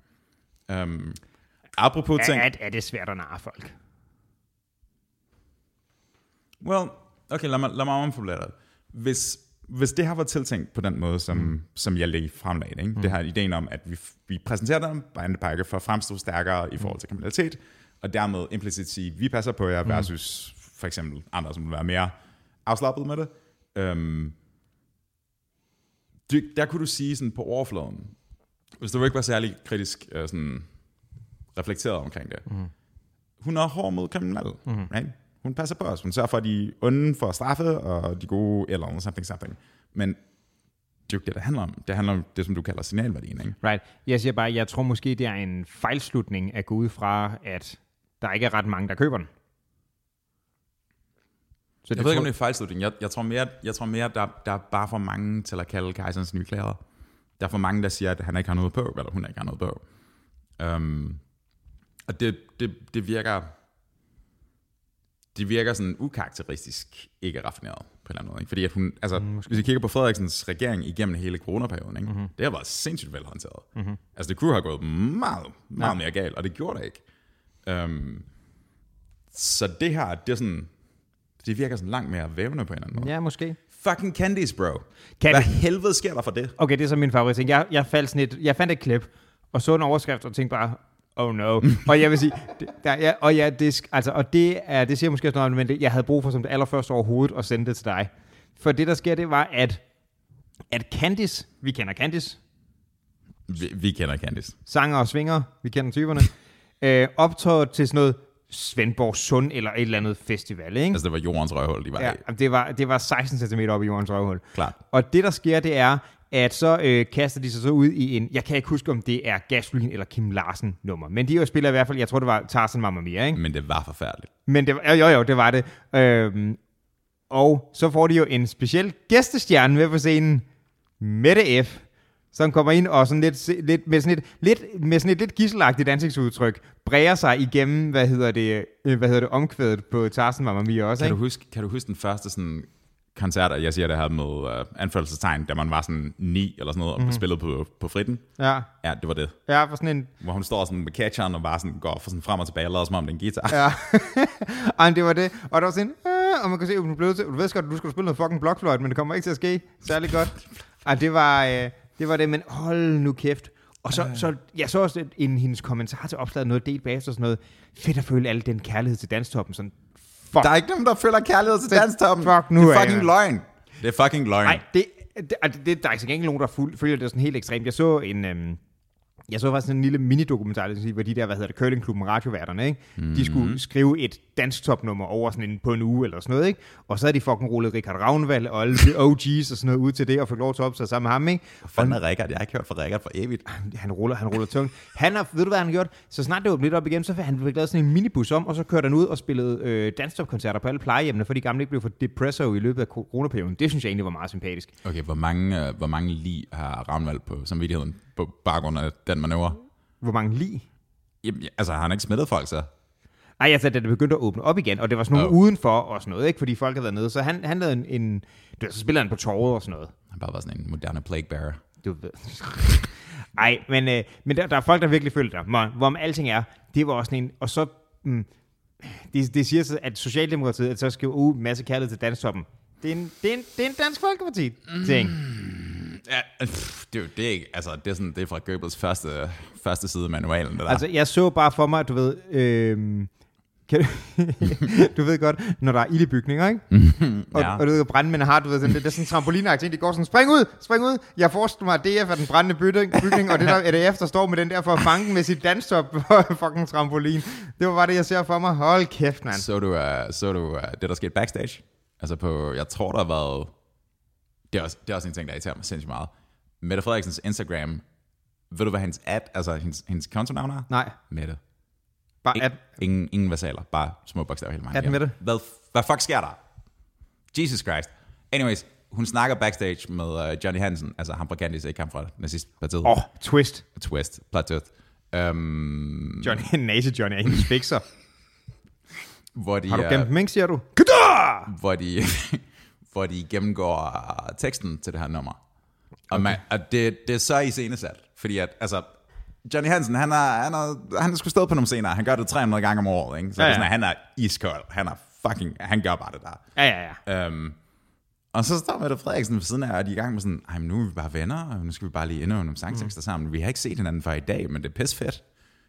Um, apropos ting... Er, er, er det svært at narre folk? Well, okay, lad mig, lad mig omformulere det. Hvis, hvis det her var tiltænkt på den måde, som, mm. som jeg lige fremlagde, ikke? Mm. det her ideen om, at vi, vi præsenterer den bandepakke for at fremstå stærkere i forhold til kriminalitet, og dermed implicit sige, vi passer på jer, versus for eksempel andre, som vil være mere afslappet med det. Øhm, det, der kunne du sige sådan på overfladen, hvis du ikke var særlig kritisk øh, sådan, reflekteret omkring det, mm. hun er hård mod kriminelle, mm. right? Hun passer på os. Hun sørger for, at de onde får straffe, og de gode, eller something, something. Men det er jo ikke det, det handler om. Det handler om det, som du kalder signalværdien, ikke? Right. Jeg siger bare, jeg tror måske, det er en fejlslutning at gå ud fra, at der ikke er ret mange, der køber den. Så Jeg ved ikke, om det er fejlslutning. Jeg, jeg tror mere, jeg tror mere der, der er bare for mange til at kalde kejserens nye klæder. Der er for mange, der siger, at han ikke har noget på, eller hun ikke har noget på. Um, og det, det, det virker det virker sådan ukarakteristisk ikke raffineret på en eller anden måde. Ikke? Fordi at hun, altså, mm, hvis vi kigger på Frederiksens regering igennem hele coronaperioden, ikke? Mm-hmm. det har været sindssygt velhåndteret. Mm-hmm. Altså det kunne have gået meget, meget ja. mere galt, og det gjorde det ikke. Um, så det her, det er sådan, det virker sådan langt mere vævende på en eller anden måde. Ja, måske. Fucking Candice, bro. Candice. Hvad helvede sker der for det? Okay, det er så min favorit ting. Jeg, jeg, faldt sådan et, jeg fandt et klip, og så en overskrift, og tænkte bare, oh no. og jeg vil sige, det, der, ja, og, ja, det, altså, og det, er, det siger måske også noget men det, jeg havde brug for som det allerførste overhovedet at sende det til dig. For det, der sker, det var, at, at Candice, vi kender Candice, Vi, vi kender Candice. sanger og svinger, vi kender typerne, øh, optrådte til sådan noget Svendborg Sund eller et eller andet festival, ikke? Altså det var jordens røvhul, de var Ja, i. det var, det var 16 cm op i jordens røvhul. Klart. Og det, der sker, det er, at så øh, kaster de sig så ud i en, jeg kan ikke huske, om det er Gasolin eller Kim Larsen nummer, men de jo spiller i hvert fald, jeg tror, det var Tarzan Mamma Mia, ikke? Men det var forfærdeligt. Men det var, jo, jo, det var det. Øhm, og så får de jo en speciel gæstestjerne med på scenen, Mette F., som kommer ind og sådan lidt, lidt, med, sådan et, lidt, med sådan et lidt gisselagtigt ansigtsudtryk, bræger sig igennem, hvad hedder det, øh, hvad hedder det omkvædet på Tarzan Mamma Mia også, Kan ikke? du, huske, kan du huske den første sådan koncert, og jeg siger det her med uh, anførselstegn, da man var sådan ni eller sådan noget, og mm. spillede på, på fritten? Ja, Ja, det var det. ja, for sådan en, Hvor hun står sådan med catcheren og bare sådan går for sådan frem og tilbage og lader som om det er en guitar. ja. Ej, det var det. Og der var sådan, øh, og man kan se, at hun blev til, du ved godt, at du skulle spille noget fucking blokfløjt, men det kommer ikke til at ske særlig godt. Ej, det var, øh, det var det, men hold nu kæft. Og så, så jeg så også en, hendes kommentar til opslaget, noget delt bagefter sådan noget, fedt at føle al den kærlighed til danstoppen, sådan, fuck, Der er ikke nogen, der føler kærlighed til danstoppen. fuck, nu det er fucking jeg- løgn. Det er fucking løgn. Nej, det, det, altså, det, der er ikke nogen, der fuld, følger det sådan helt ekstremt. Jeg så en... Øhm, jeg så faktisk en lille mini-dokumentar, hvor de der, hvad hedder det, curlingklubben radioværterne, ikke? Mm-hmm. de skulle skrive et dansktopnummer over sådan en, på en uge eller sådan noget, ikke? Og så havde de fucking rullet Richard Ravnvald og alle de OG's og sådan noget ud til det, og fik lov til at opsætte sammen med ham, ikke? Fanden er Rikard? Jeg har ikke hørt fra Rikard for evigt. Han ruller, han ruller tungt. Han har, ved du hvad han har gjort? Så snart det åbnede lidt op igen, så han fik lavet sådan en minibus om, og så kørte han ud og spillede øh, danstopkoncerter på alle plejehjemmene, for de gamle ikke blev for depresso i løbet af coronaperioden. Det synes jeg egentlig var meget sympatisk. Okay, hvor mange, øh, hvor mange lige har Ravnvald på samvittigheden på baggrund af den manøvre? Hvor mange lige? Jamen, ja, altså, har han ikke smittet folk så? Nej, altså, da det begyndte at åbne op igen, og det var sådan nogle Oh. udenfor og sådan noget, ikke? fordi folk havde været nede. Så han, han lavede en, en du ved, så spiller han på torvet og sådan noget. Han bare var sådan en moderne plague bearer. Du ved. Ej, men, øh, men der, der er folk, der virkelig følte det. Hvor, hvorom alting er, det var også sådan en, og så, mm, det, det siger så, at Socialdemokratiet, at så skriver, uh, masse kærlighed til danstoppen. Det er en, det er en, det er en dansk folkeparti ting. Ja, pff, det, er det er ikke, altså, det er, sådan, det er fra Goebbels første, første side af manualen, det der. Altså, jeg så bare for mig, at du ved, øh, kan, du ved godt, når der er ild i bygninger, ikke? Og, Ja. og du ved, brandmænd har, du ved, sådan, det, det er sådan en trampolinagtigt, de går sådan, spring ud, spring ud. Jeg forestiller mig, at DF er den brændende bygning, bygning og det der EDF, der står med den der for at fange den med sit danstop på fucking trampolin. Det var bare det, jeg ser for mig. Hold kæft, mand. Så du, uh, så du uh, det, der skete backstage? Altså på, jeg tror, der har været... Det er også, det er også en ting, der irriterer mig sindssygt meget. Mette Frederiksens Instagram, ved du, hvad hendes ad, altså hendes, hendes kontonavn er? Nej, Mette. Bare at, Ingen, ingen versaler, bare små bogstaver hele vejen. Den igennem. Mette? Hvad, hvad fuck sker der? Jesus Christ. Anyways, hun snakker backstage med uh, Johnny Hansen, altså ham fra Candice, ikke ham fra nazistpartiet. åh, oh, twist. Twist, plot twist. Um, Johnny, nazi Johnny er hendes fikser. hvor de, Har du gemt ikke, siger du? hvor de, hvor de gennemgår teksten til det her nummer. Og, man, og det, det er så iscenesat, fordi at, altså, Johnny Hansen, han er, han er, han er sgu stået på nogle scener, han gør det 300 gange om året, ikke? Så Ja, ja. Sådan, at han er iskold, han er fucking, han gør bare det der. Ja, ja, ja. Um, og så står Mette Frederiksen ved siden af, og de er i gang med sådan, Ej, men nu er vi bare venner, og nu skal vi bare lige indøve nogle sangtekster Mm. sammen. Vi har ikke set hinanden før i dag, men det er pis fedt.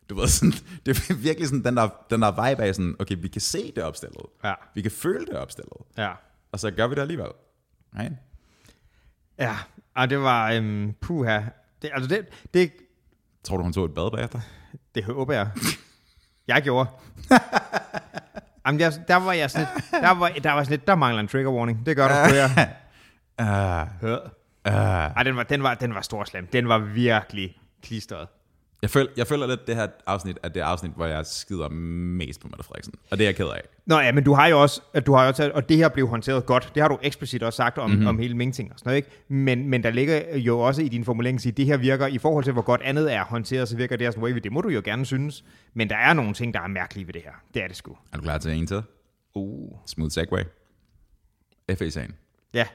Du ved, sådan, det er virkelig sådan den der, den der vibe af sådan, okay, vi kan se det opstillet. Ja. Vi kan føle det opstillet. Ja. Og så gør vi det alligevel. Right? Ja, og det var, øhm, puha. Det, altså det, det, Tror du, hun tog et bad bagefter? det håber jeg. Jeg gjorde. Jamen, jeg, der var jeg sådan lidt, der var, der var sådan lidt, der mangler en trigger warning. Det gør der sgu, jeg. Uh, uh. Ej, den var, den var, den var stor slem. Den var virkelig klistret. Jeg, føler, jeg føler lidt, det her afsnit er det afsnit, hvor jeg skider mest på Mette Frederiksen. Og det er jeg ked af. Nå ja, men du har jo også, at du har jo også, og det her blev håndteret godt. Det har du eksplicit også sagt om, Mhm. mm-hmm. om hele Ming-ting og sådan noget, ikke? Men, men der ligger jo også i din formulering, at sige, det her virker, i forhold til hvor godt andet er håndteret, så virker det her sådan, wavy. Det må du jo gerne synes. Men der er nogle ting, der er mærkelige ved det her. Det er det sgu. Er du klar til en til? Uh. Smooth segue. FA-sagen. Ja.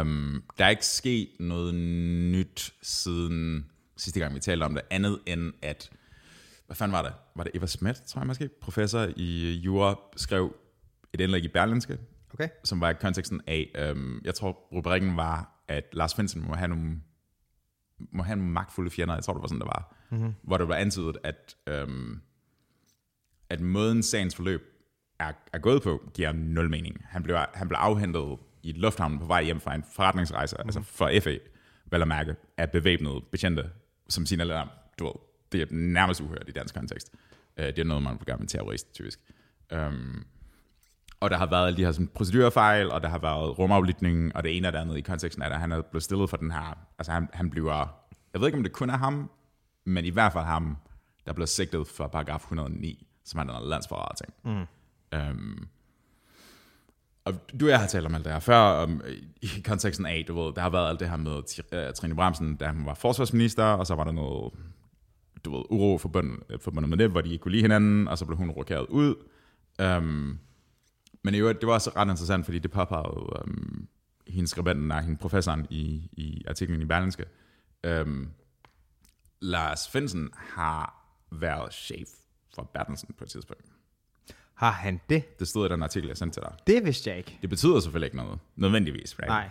Um, der er ikke sket noget nyt siden sidste gang, vi talte om det, andet end at, hvad fanden var det? Var det Eva Schmidt, tror jeg måske, professor i jura, skrev et indlæg i Berlinske, Okay. som var i konteksten af, um, jeg tror rubrikken var, at Lars Finsen må have nogle, må have nogle magtfulde fjender, jeg tror det var sådan, det var, mm-hmm. hvor det var antydet, at, um, at måden sagens forløb er, er gået på, giver nul mening. Han blev, han blev afhentet i lufthavnen på vej hjem fra en forretningsrejse, mm. altså for FA, vel at mærke, af bevæbnede betjente, som signalerer, du ved, det er nærmest uhørt i dansk kontekst. Uh, det er noget, man vil gøre med terrorist, typisk. Um, og der har været alle de her sådan, procedurfejl, og der har været rumaflytning, og det ene og det andet i konteksten af, at han er blevet stillet for den her, altså han, han bliver, jeg ved ikke om det kun er ham, men i hvert fald ham, der blev sigtet for paragraf 109, som er den landsforræder ting. Mm. Um, og du og jeg har talt om alt det her før, om, i konteksten af, du ved, der har været alt det her med øh, Trine Bramsen, da hun var forsvarsminister, og så var der noget, du ved, uro forbundet, øh, forbundet med det, hvor de ikke kunne lide hinanden, og så blev hun rokeret ud. Um, men i øvrigt, det var også ret interessant, fordi det påpegede øhm, um, hendes skribenten, og hende professoren i, i artiklen i Berlingske. Um, Lars Finsen har været chef for Bertelsen på et tidspunkt. Har han det? Det stod i den artikel, jeg sendte til dig. Det vidste jeg ikke. Det betyder selvfølgelig ikke noget, nødvendigvis. Right? Nej,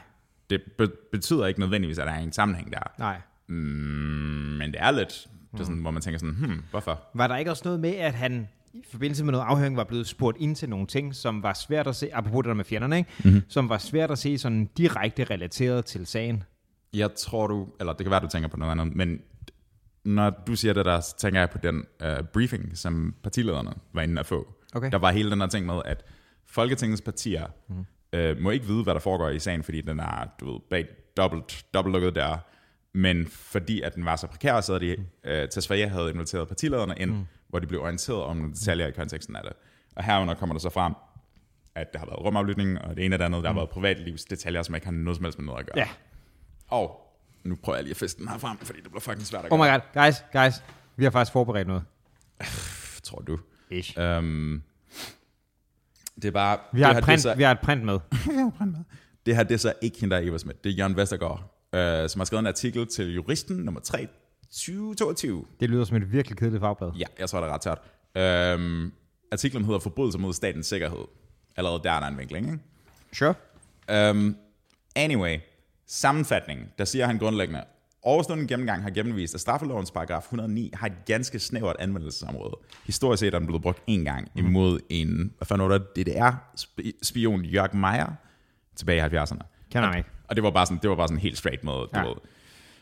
Det be- betyder ikke nødvendigvis, at der er en sammenhæng der. nej. Mm, men det er lidt, det er sådan, hvor man tænker sådan, hmm, hvorfor? Var der ikke også noget med, at han i forbindelse med noget afhøring var blevet spurgt ind til nogle ting, som var svært at se, apropos det der med fjenderne, ikke? Mm-hmm. som var svært at se sådan direkte relateret til sagen? Jeg tror du, eller det kan være, du tænker på noget andet, men når du siger det der, så tænker jeg på den uh, briefing, som partilederne var inde at få. Okay. Der var hele den her ting med, at Folketingets partier mm. uh, må ikke vide, hvad der foregår i sagen, fordi den er, du ved, bag dobbelt, dobbeltlukket der. Men fordi at den var så prekær, så havde de, uh, Tesfaye havde inviteret partilederne ind, mm. hvor de blev orienteret om nogle detaljer i konteksten af det. Og herunder kommer der så frem, at der har været rumaflytning, og det ene og det andet, der har været privatlivsdetaljer, som ikke har noget som helst med noget at gøre. Ja. Og nu prøver jeg lige at feste den her frem, fordi det bliver fucking svært at Oh gøre. my god, guys, guys. Vi har faktisk forberedt noget. tror du. Ish. Um, det er bare... Vi har, det et her, print, det, så, vi har et print med. det her det er så ikke hende, der er Eva Schmidt. Det er Jørgen Vestergaard, uh, som har skrevet en artikel til Juristen nummer 3, 2022. Det lyder som et virkelig kedeligt fagblad. Ja, jeg tror, det er ret tørt. Um, artiklen hedder Forbrydelser mod statens sikkerhed. Allerede der er der en vinkling, ikke? Sure. Um, anyway, sammenfatningen, der siger han grundlæggende, overstående gennemgang har gennemvist, at straffelovens paragraf 109 har et ganske snævert anvendelsesområde. Historisk set er den blevet brugt en gang imod en, hvad fanden var det, DDR-spion Jørg Meyer tilbage i 70'erne. Kender mig ikke. Og det var bare sådan, det var bare sådan helt straight måde, du Ja. ved.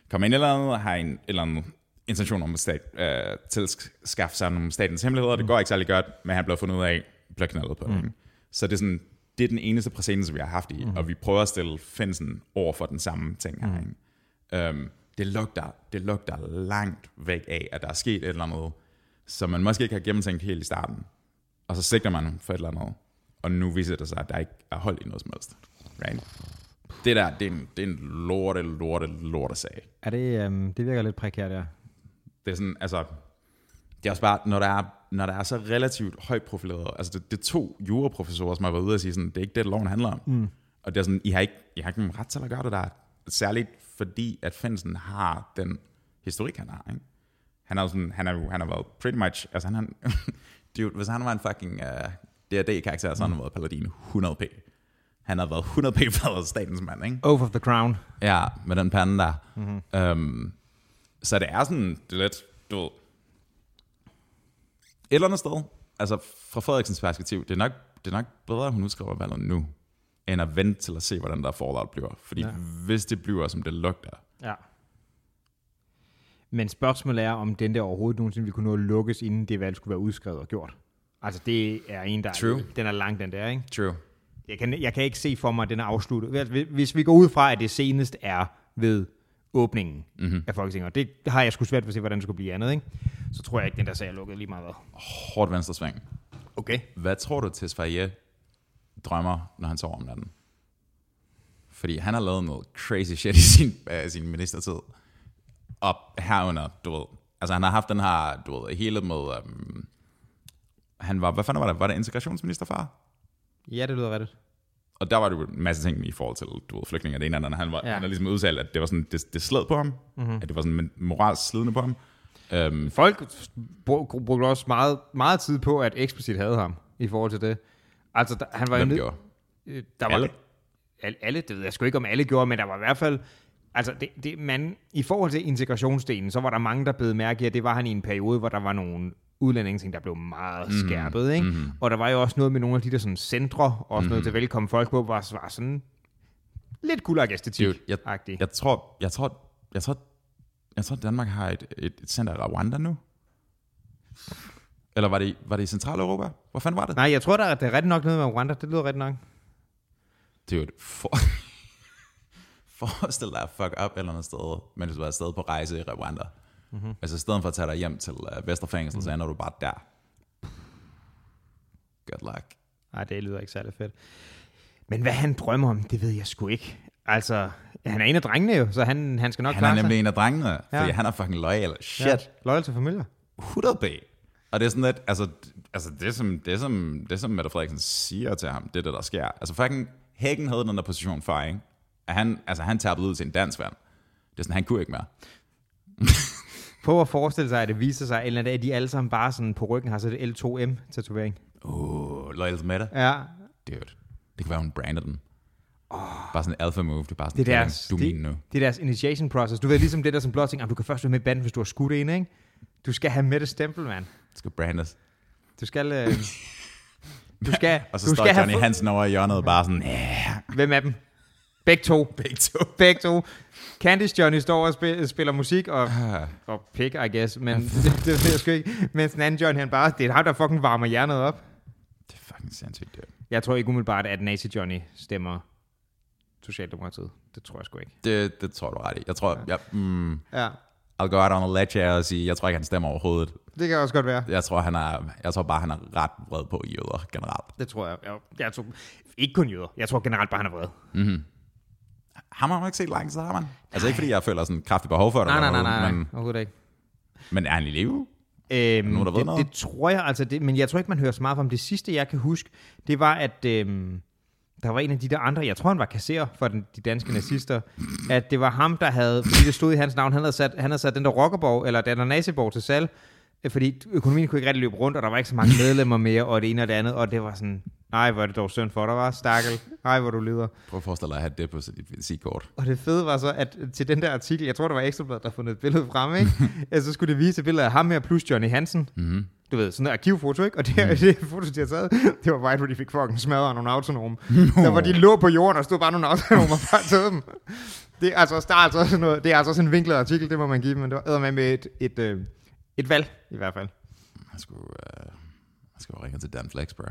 Kom ind eller andet, har en eller anden intention om at stat, øh, tilskaffe sig nogle statens hemmeligheder. Det går ikke særlig godt, men han bliver fundet ud af, bliver knaldet på mm. Så det er sådan, det er den eneste præcedens, vi har haft i, mm. og vi prøver at stille Finsen over for den samme ting her. Ikke? Um, det, lugter, det lugter langt væk af, at der er sket et eller andet, som man måske ikke har gennemtænkt helt i starten. Og så sigter man for et eller andet, og nu viser det sig, at der ikke er hold i noget som helst. Right? Det der, det er en, det er en lorte, lorte, lorte sag. Er det, øhm, det virker lidt prekært, ja. Det er sådan, altså, det er også bare, når der er, når der er så relativt højt profileret, altså det, det er to juraprofessorer, som har været ude og sige sådan, det er ikke det, loven handler om. Mm. Og det er sådan, I har ikke, I har ikke nogen ret til at gøre det der. Særligt fordi, at Finsen har den historik, han har, ikke? Han jo sådan, han jo, han har været pretty much, altså han, han dude, hvis han var en fucking uh, D&D-karakter, så har han været Paladin 100p. Han har været 100p for statens mand, ikke? Oath of the Crown. Ja, med den pande der. Mm-hmm. Um, så det er sådan, det er lidt, du ved, et eller andet sted, altså fra Frederiksens perspektiv, det er nok, det er nok bedre, at hun udskriver valget nu, end at vente til at se, hvordan der fallout bliver. Fordi Ja. hvis det bliver, som det lugter, Ja. Men spørgsmålet er, om den der overhovedet nogensinde vil kunne nå at lukkes, inden det valg skulle være udskrevet og gjort. Altså, det er en, der True. den er lang, den der, ikke? true. Jeg kan, jeg kan ikke se for mig, at den er afsluttet. Hvis- vi går ud fra, at det senest er ved åbningen mm-hmm. af Folketinget, og det har jeg sgu svært ved at se, hvordan det skulle blive andet, ikke? så tror jeg ikke, den der sag er lukket lige meget. hvad. Hårdt venstre sving. Okay. Hvad tror du, Tesfaye drømmer, når han sover om natten? Fordi han har lavet noget crazy shit i sin, uh, sin ministertid. Og herunder, du ved, altså han har haft den her, du ved, hele med, um, han var, hvad fanden var det, var det integrationsminister far? Ja, det lyder rigtigt. Og der var det en masse ting i forhold til, du ved, flygtninge og det ene det andet. Han, var, Ja. han har ligesom udtalt, at det var sådan, det, det sled på ham. Mm-hmm. At det var sådan moralsk slidende på ham. Um, Folk brug- brugte også meget, meget tid på, at eksplicit havde ham i forhold til det. Altså, der, han var jo hvem ned- gjorde? Øh, Der var, Alle? Alle, alle, det ved jeg sgu ikke, om alle gjorde, men der var i hvert fald, altså det, det, man, i forhold til integrationsdelen, så var der mange, der blev mærke i, at det var han i en periode, hvor der var nogle udlændinge, der blev meget mm, skærpet, ikke? Mm. Og der var jo også noget med nogle af de der sådan centre, og også mm. noget til velkommen folk på, var, var sådan lidt gulag æstetik Dude, jeg, jeg tror, jeg tror, jeg tror, jeg tror, Danmark har et, et, et center i Rwanda nu. Eller var det, i- var det i Centraleuropa? Hvor fanden var det? Nej, jeg tror, der er, det er rigtig nok noget med Rwanda, det lyder rigtig nok. Dude, for, forestil dig at fuck up et eller andet sted, mens du er afsted på rejse i Rwanda. Mm-hmm. Altså i stedet for at tage dig hjem til uh, Vesterfængsel, mm-hmm. så ender du bare der. Good luck. Nej, det lyder ikke særlig fedt. Men hvad han drømmer om, det ved jeg sgu ikke. Altså, han er en af drengene jo, så han, han skal nok Han er klare nemlig sig. en af drengene, Ja. fordi han er fucking loyal. Shit. Ja, loyal til familie. 100 B. Og det er sådan lidt, altså, altså det, som, det, som, det som Mette Frederiksen siger til ham, det er det, der sker. Altså fucking Hækken havde den der position før, ikke? At han, altså han tabte ud til en dansk vand. Det er sådan, han kunne ikke mere. Prøv at forestille sig, at det viser sig, eller at de alle sammen bare sådan på ryggen har så det L2M-tatovering. Uh, loyal til Mette. Ja, Dude. Det kan være, hun brander den. Oh. Bare sådan en alpha move. Det er bare sådan, det er "Kevin, deres, du er min nu. det er deres initiation process. Du ved ligesom det der som blot tænker, "Ah, du kan først være med i banden, hvis du har skudt en, ikke? Du skal have med det stempel, mand. Det skal brandes. Du skal... Øh, du skal, Og så du står skal Johnny have Hansen over i hjørnet bare sådan, yeah. Hvem af dem? Begge to. Begge to. Begge to. Candice Johnny står og spiller, spiller musik og, Ah, og pick, I guess. Men det, det, det, jeg sgu ikke. Mens den anden Johnny, han bare, det er ham, der fucking varmer hjernet op. Det er fucking sindssygt, dude. Jeg tror ikke umiddelbart, at Nazi Johnny stemmer Socialdemokratiet. Det tror jeg sgu ikke. Det, det tror du ret i. Jeg tror, jeg, mm, Ja, I'll go out on a ledge og sige, jeg tror ikke, han stemmer overhovedet. det kan også godt være. Jeg tror, han er, jeg tror bare, han er ret vred på jøder generelt. Det tror jeg. Jeg, jeg tror, ikke kun jøder. Jeg tror generelt bare, han er vred. Har man jo ikke set lang tid, har man? Altså ikke fordi jeg føler sådan kraftigt behov for det. Nej, nej, nej, nej, nej. Men, Overhovedet ikke. men er han i live? Øhm, nogen, der ved det, noget? det tror jeg, altså det, men jeg tror ikke, man hører så meget om det sidste, jeg kan huske. Det var, at øhm, der var en af de der andre, jeg tror, han var kasserer for den, de danske nazister, at det var ham, der havde, fordi det stod i hans navn, han havde sat, han havde sat den der rockerborg, eller den der naziborg til salg, øh, fordi økonomien kunne ikke rigtig løbe rundt, og der var ikke så mange medlemmer mere, og det ene og det andet, og det var sådan, nej, hvor er det dog synd for dig, var stakkel, nej, hvor du lider. Prøv at forestille dig at have det på sit visitkort. Og det fede var så, at til den der artikel, jeg tror, det var Ekstrabladet, der fundet et billede frem, ikke? altså, så skulle det vise et billede af ham her plus Johnny Hansen. Mm-hmm. Du ved, sådan et arkivfoto, ikke? Og det, mm. det foto, de har taget, det var bare, hvor de fik fucking smadret nogle autonome. Der var de lå på jorden, og stod bare nogle autonome og bare taget dem. Det er altså, der er altså også noget, det er altså også en vinklet artikel, det må man give, men det var med med et, et, et, et valg, i hvert fald. Jeg skulle, uh, jeg skulle ringe til Dan Flex, bro.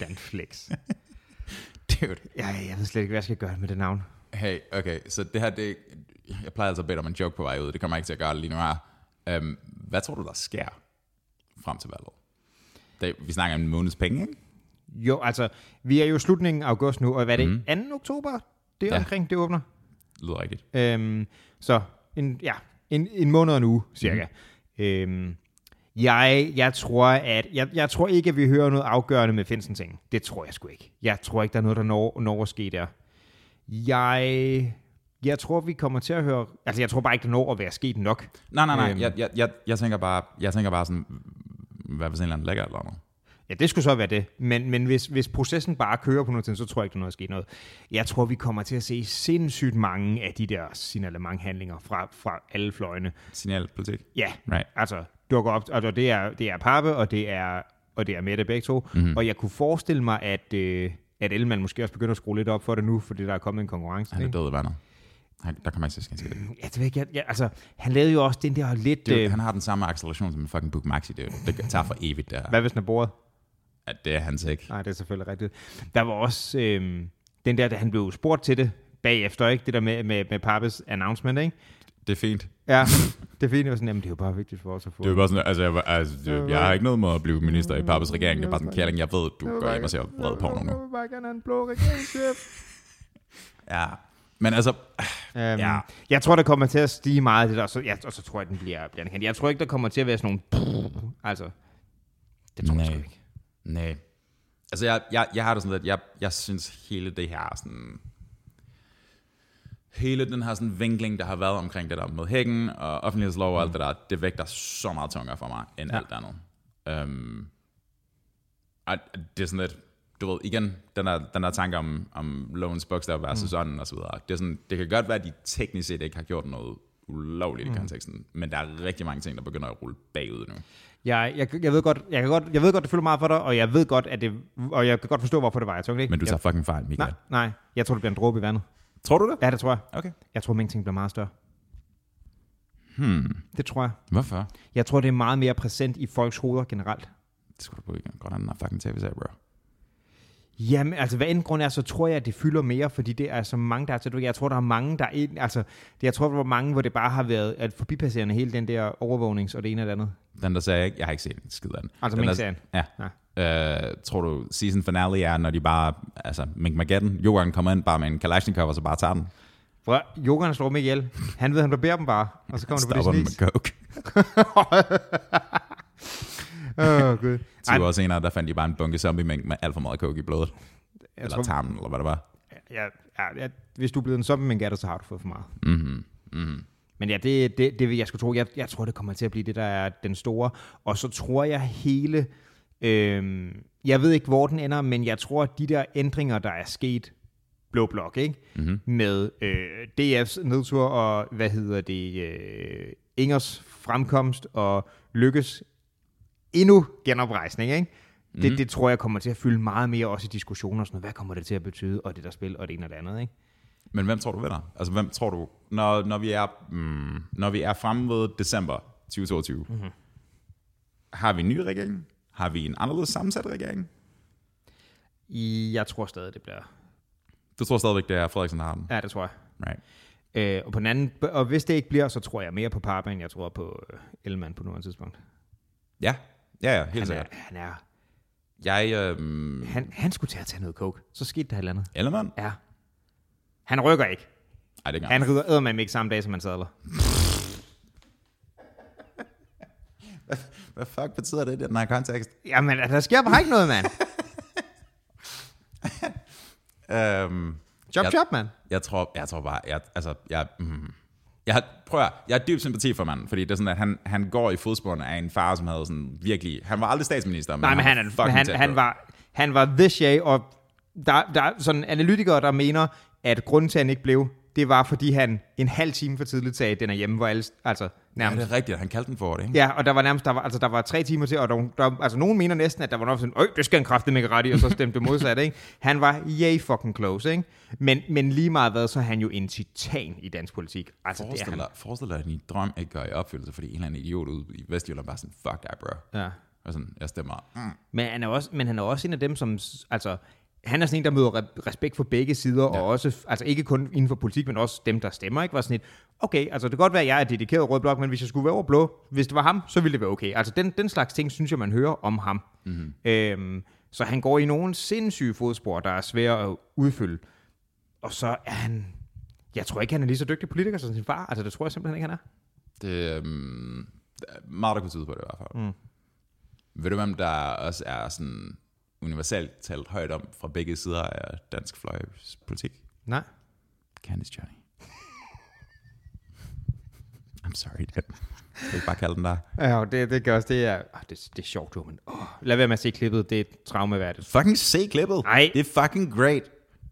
Dan Flex. Dude. Ja, jeg ved slet ikke, hvad jeg skal gøre med det navn. Hey, okay, så det her, det, jeg plejer altså at bede om en joke på vej ud. Det kommer jeg ikke til at gøre lige nu her. Um, hvad tror du, der sker frem til valget? Det, vi snakker om en måneds penge, ikke? Jo, altså, vi er jo slutningen af august nu, og hvad er det, mm. 2. oktober? Det er Ja. omkring, det åbner. Lyder rigtigt. Øhm, så en, ja, en, en måned og en uge, cirka. Mm. Øhm, jeg, jeg, tror, at, jeg, jeg tror ikke, at vi hører noget afgørende med Finsen ting. Det tror jeg sgu ikke. Jeg tror ikke, der er noget, der når, når at ske der. Jeg, jeg tror, vi kommer til at høre... Altså, jeg tror bare ikke, der når at være sket nok. Nej, nej, nej. Øhm. Jeg, jeg, jeg, jeg, tænker bare, jeg tænker bare sådan, hvad hvis en eller anden lækker eller noget? Ja, det skulle så være det. Men, men hvis, hvis processen bare kører på noget tid, så tror jeg ikke, der er noget at ske noget. Jeg tror, vi kommer til at se sindssygt mange af de der signalementhandlinger fra, fra alle fløjene. Signalpolitik? Ja, Right. altså dukker op, altså det er, det er Pappe, og det er, og det er Mette begge to. Mhm. Mm. Og jeg kunne forestille mig, at, øh, at Ellemann måske også begynder at skrue lidt op for det nu, fordi der er kommet en konkurrence. Han er død vandet. Han, der kommer ikke til at ske det. Ja, det ved jeg. Jeg, jeg, altså, han lavede jo også den der lidt... Dude, øh, han har den samme acceleration som en fucking Book Maxi, dude. Det tager for evigt, der. hvad hvis den er bordet? At det er hans ikke. Nej, det er selvfølgelig rigtigt. Der var også øh, den der, da han blev spurgt til det bagefter, ikke? Det der med, med, med Pappes announcement, ikke? Det er fint. Ja, det er fint, at sådan, jamen, det er jo bare vigtigt for os at få. Det er bare sådan, altså, jeg, altså det, jeg har ikke noget med at blive minister i Pappes regering. Det er bare sådan, Kjærling, jeg ved, du går hjem og ser vred på nu. Jeg vil bare gerne have en blå regeringschef. Ja. Men altså, Um, Ja. Jeg tror, der kommer til at stige meget det der, og så, ja, og så tror jeg, den bliver, bliver anerkendt. Jeg tror ikke, der kommer til at være sådan nogle... Altså, det tror jeg Nej. ikke. nej. Altså, jeg, jeg, jeg har det sådan lidt, jeg, jeg synes hele det her sådan... Hele den her sådan vinkling, der har været omkring det der med hækken og offentlighedslov og alt det der, det vægter så meget tungere for mig, end ja. alt andet. Um, og det er sådan lidt, du ved, igen, den der, den der tanke om, om lovens bogstav versus mm. ånden og så videre. Det, er sådan, det kan godt være, at de teknisk set ikke har gjort noget ulovligt mm. i konteksten, men der er rigtig mange ting, der begynder at rulle bagud nu. Jeg, jeg, jeg, ved godt, jeg, kan godt, jeg ved godt, det fylder meget for dig, og jeg ved godt, at det, og jeg kan godt forstå, hvorfor det var jeg tungt, ikke? Men du tager jeg, fucking fejl, Michael. nej, nej, jeg tror, det bliver en dråbe i vandet. Tror du det? Ja, det tror jeg. Okay. Jeg tror, ting bliver meget større. Hmm. Det tror jeg. Hvorfor? Jeg tror, det er meget mere præsent i folks hoveder generelt. Det skulle du på igen. Godt, han har fucking tv-serie, bro. Jamen, altså hvad end grund er, så tror jeg, at det fylder mere, fordi det er så mange, der er til Jeg tror, der er mange, der er, altså, det, jeg tror, der var mange, hvor det bare har været at forbipasserende hele den der overvågnings og det ene og det andet. Den der sagde jeg har ikke set en skid af den. Altså den Mink-serien? Ja. ja. Øh, tror du, season finale er, når de bare, altså Mink Mageddon, Jogan kommer ind bare med en Kalashnikov, og så bare tager den? Hvor Jogan slår mig ihjel. Han ved, han barberer dem bare, og så kommer det på det med coke. Åh, oh, gud. 20 år senere, der fandt de bare en bunke zombie-mink med alt for meget coke i blodet. Jeg eller tror, tarmen, eller hvad det var. Ja, ja, ja, hvis du er blevet en zombie-mink af det, så har du fået for meget. Mm-hmm. Mm-hmm. Men ja, det, det, det vil jeg skulle tro. Jeg, jeg tror, det kommer til at blive det, der er den store. Og så tror jeg hele... Øh, jeg ved ikke, hvor den ender, men jeg tror, at de der ændringer, der er sket Blå Blok, ikke? Mm-hmm. Med øh, DF's nedtur og, hvad hedder det, øh, Ingers fremkomst og Lykkes endnu genoprejsning, ikke? Mm. Det, mhm. det tror jeg kommer til at fylde meget mere også i diskussioner, sådan noget. hvad kommer det til at betyde, og det der spil, og det ene og det andet, ikke? Men hvem tror du vinder? Altså hvem tror du, når, når, vi, er, mm, når vi er fremme ved december 2022, mm-hmm. har vi en ny regering? Har vi en anderledes sammensat regering? Jeg tror stadig, det bliver... Du tror stadigvæk, det er Frederiksen, der har den? Ja, det tror jeg. Right. Øh, og, på den anden, og hvis det ikke bliver, så tror jeg mere på Parpa, end jeg tror på øh, Ellemann på nuværende tidspunkt. Ja, ja, ja helt han sikkert. Er, han er... Jeg, øhm... han, han skulle til at tage noget coke. Så skete der et eller andet. Ellemann? Ja. Han rykker ikke. Ej, det han rider eddermame ikke samme dag, som han sadler. hvad, hvad fuck betyder det i den her kontekst? Jamen, der sker bare ikke noget, mand. øhm, chop, jeg, chop, mand. Jeg tror, jeg tror bare, jeg, altså, jeg, mm, jeg har, prøv at, jeg har dyb sympati for manden, fordi det er sådan, at han, han går i fodsporene af en far, som havde sådan virkelig, han var aldrig statsminister, men, Nej, men han, han, han, han, han, var, han var this shit, og der, der er sådan analytikere, der mener, at grunden til, at han ikke blev, det var, fordi han en halv time for tidligt sagde, den er hjemme, hvor alle, altså nærmest... Ja, det er rigtigt, han kaldte den for det, ikke? Ja, og der var nærmest, der var, altså, der var tre timer til, og der, der, altså nogen mener næsten, at der var nok sådan, øj, det skal en kraftig ikke ret i, og så stemte det modsat, ikke? Han var yay fucking close, ikke? Men, men lige meget hvad, så er han jo en titan i dansk politik. Altså, forestil, det er dig, forestil dig, at din drøm ikke gør i opfyldelse, fordi en eller anden idiot ude i Vestjylland bare sådan, fuck that, bro. Ja. Og sådan, jeg stemmer. Mm. Men, han er også, men han er også en af dem, som, altså, han er sådan en, der møder respekt for begge sider, ja. og også, altså ikke kun inden for politik, men også dem, der stemmer, ikke? Var sådan et, okay, altså det kan godt være, at jeg er dedikeret rød blok, men hvis jeg skulle være over blå, hvis det var ham, så ville det være okay. Altså den, den slags ting, synes jeg, man hører om ham. Mm-hmm. Øhm, så han går i nogle sindssyge fodspor, der er svære at udfylde. Og så er han, jeg tror ikke, han er lige så dygtig politiker som sin far. Altså det tror jeg simpelthen ikke, han er. Det er um, meget, der kunne tyde på det i hvert fald. Mm. Ved du, hvem der også er sådan universelt talt højt om fra begge sider af dansk fløjs politik? Nej. Candice Johnny. I'm sorry, Dan. Jeg vil bare kalde den der. Ja, det, det gør også, det er, oh, det, det er sjovt, du, men oh, lad være med at se klippet, det er traumeværdigt. Fucking se klippet. Nej. Det er fucking great.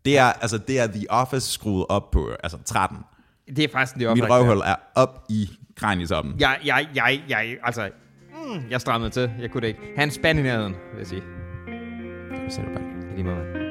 Det er, altså, det er The Office skruet op på, altså 13. Det er faktisk The Office. Mit røvhul er op i kranietoppen. Jeg, jeg, jeg, jeg, altså, mm, jeg strammede til. Jeg kunne det ikke. Han spand i nærheden, vil jeg sige. Det var det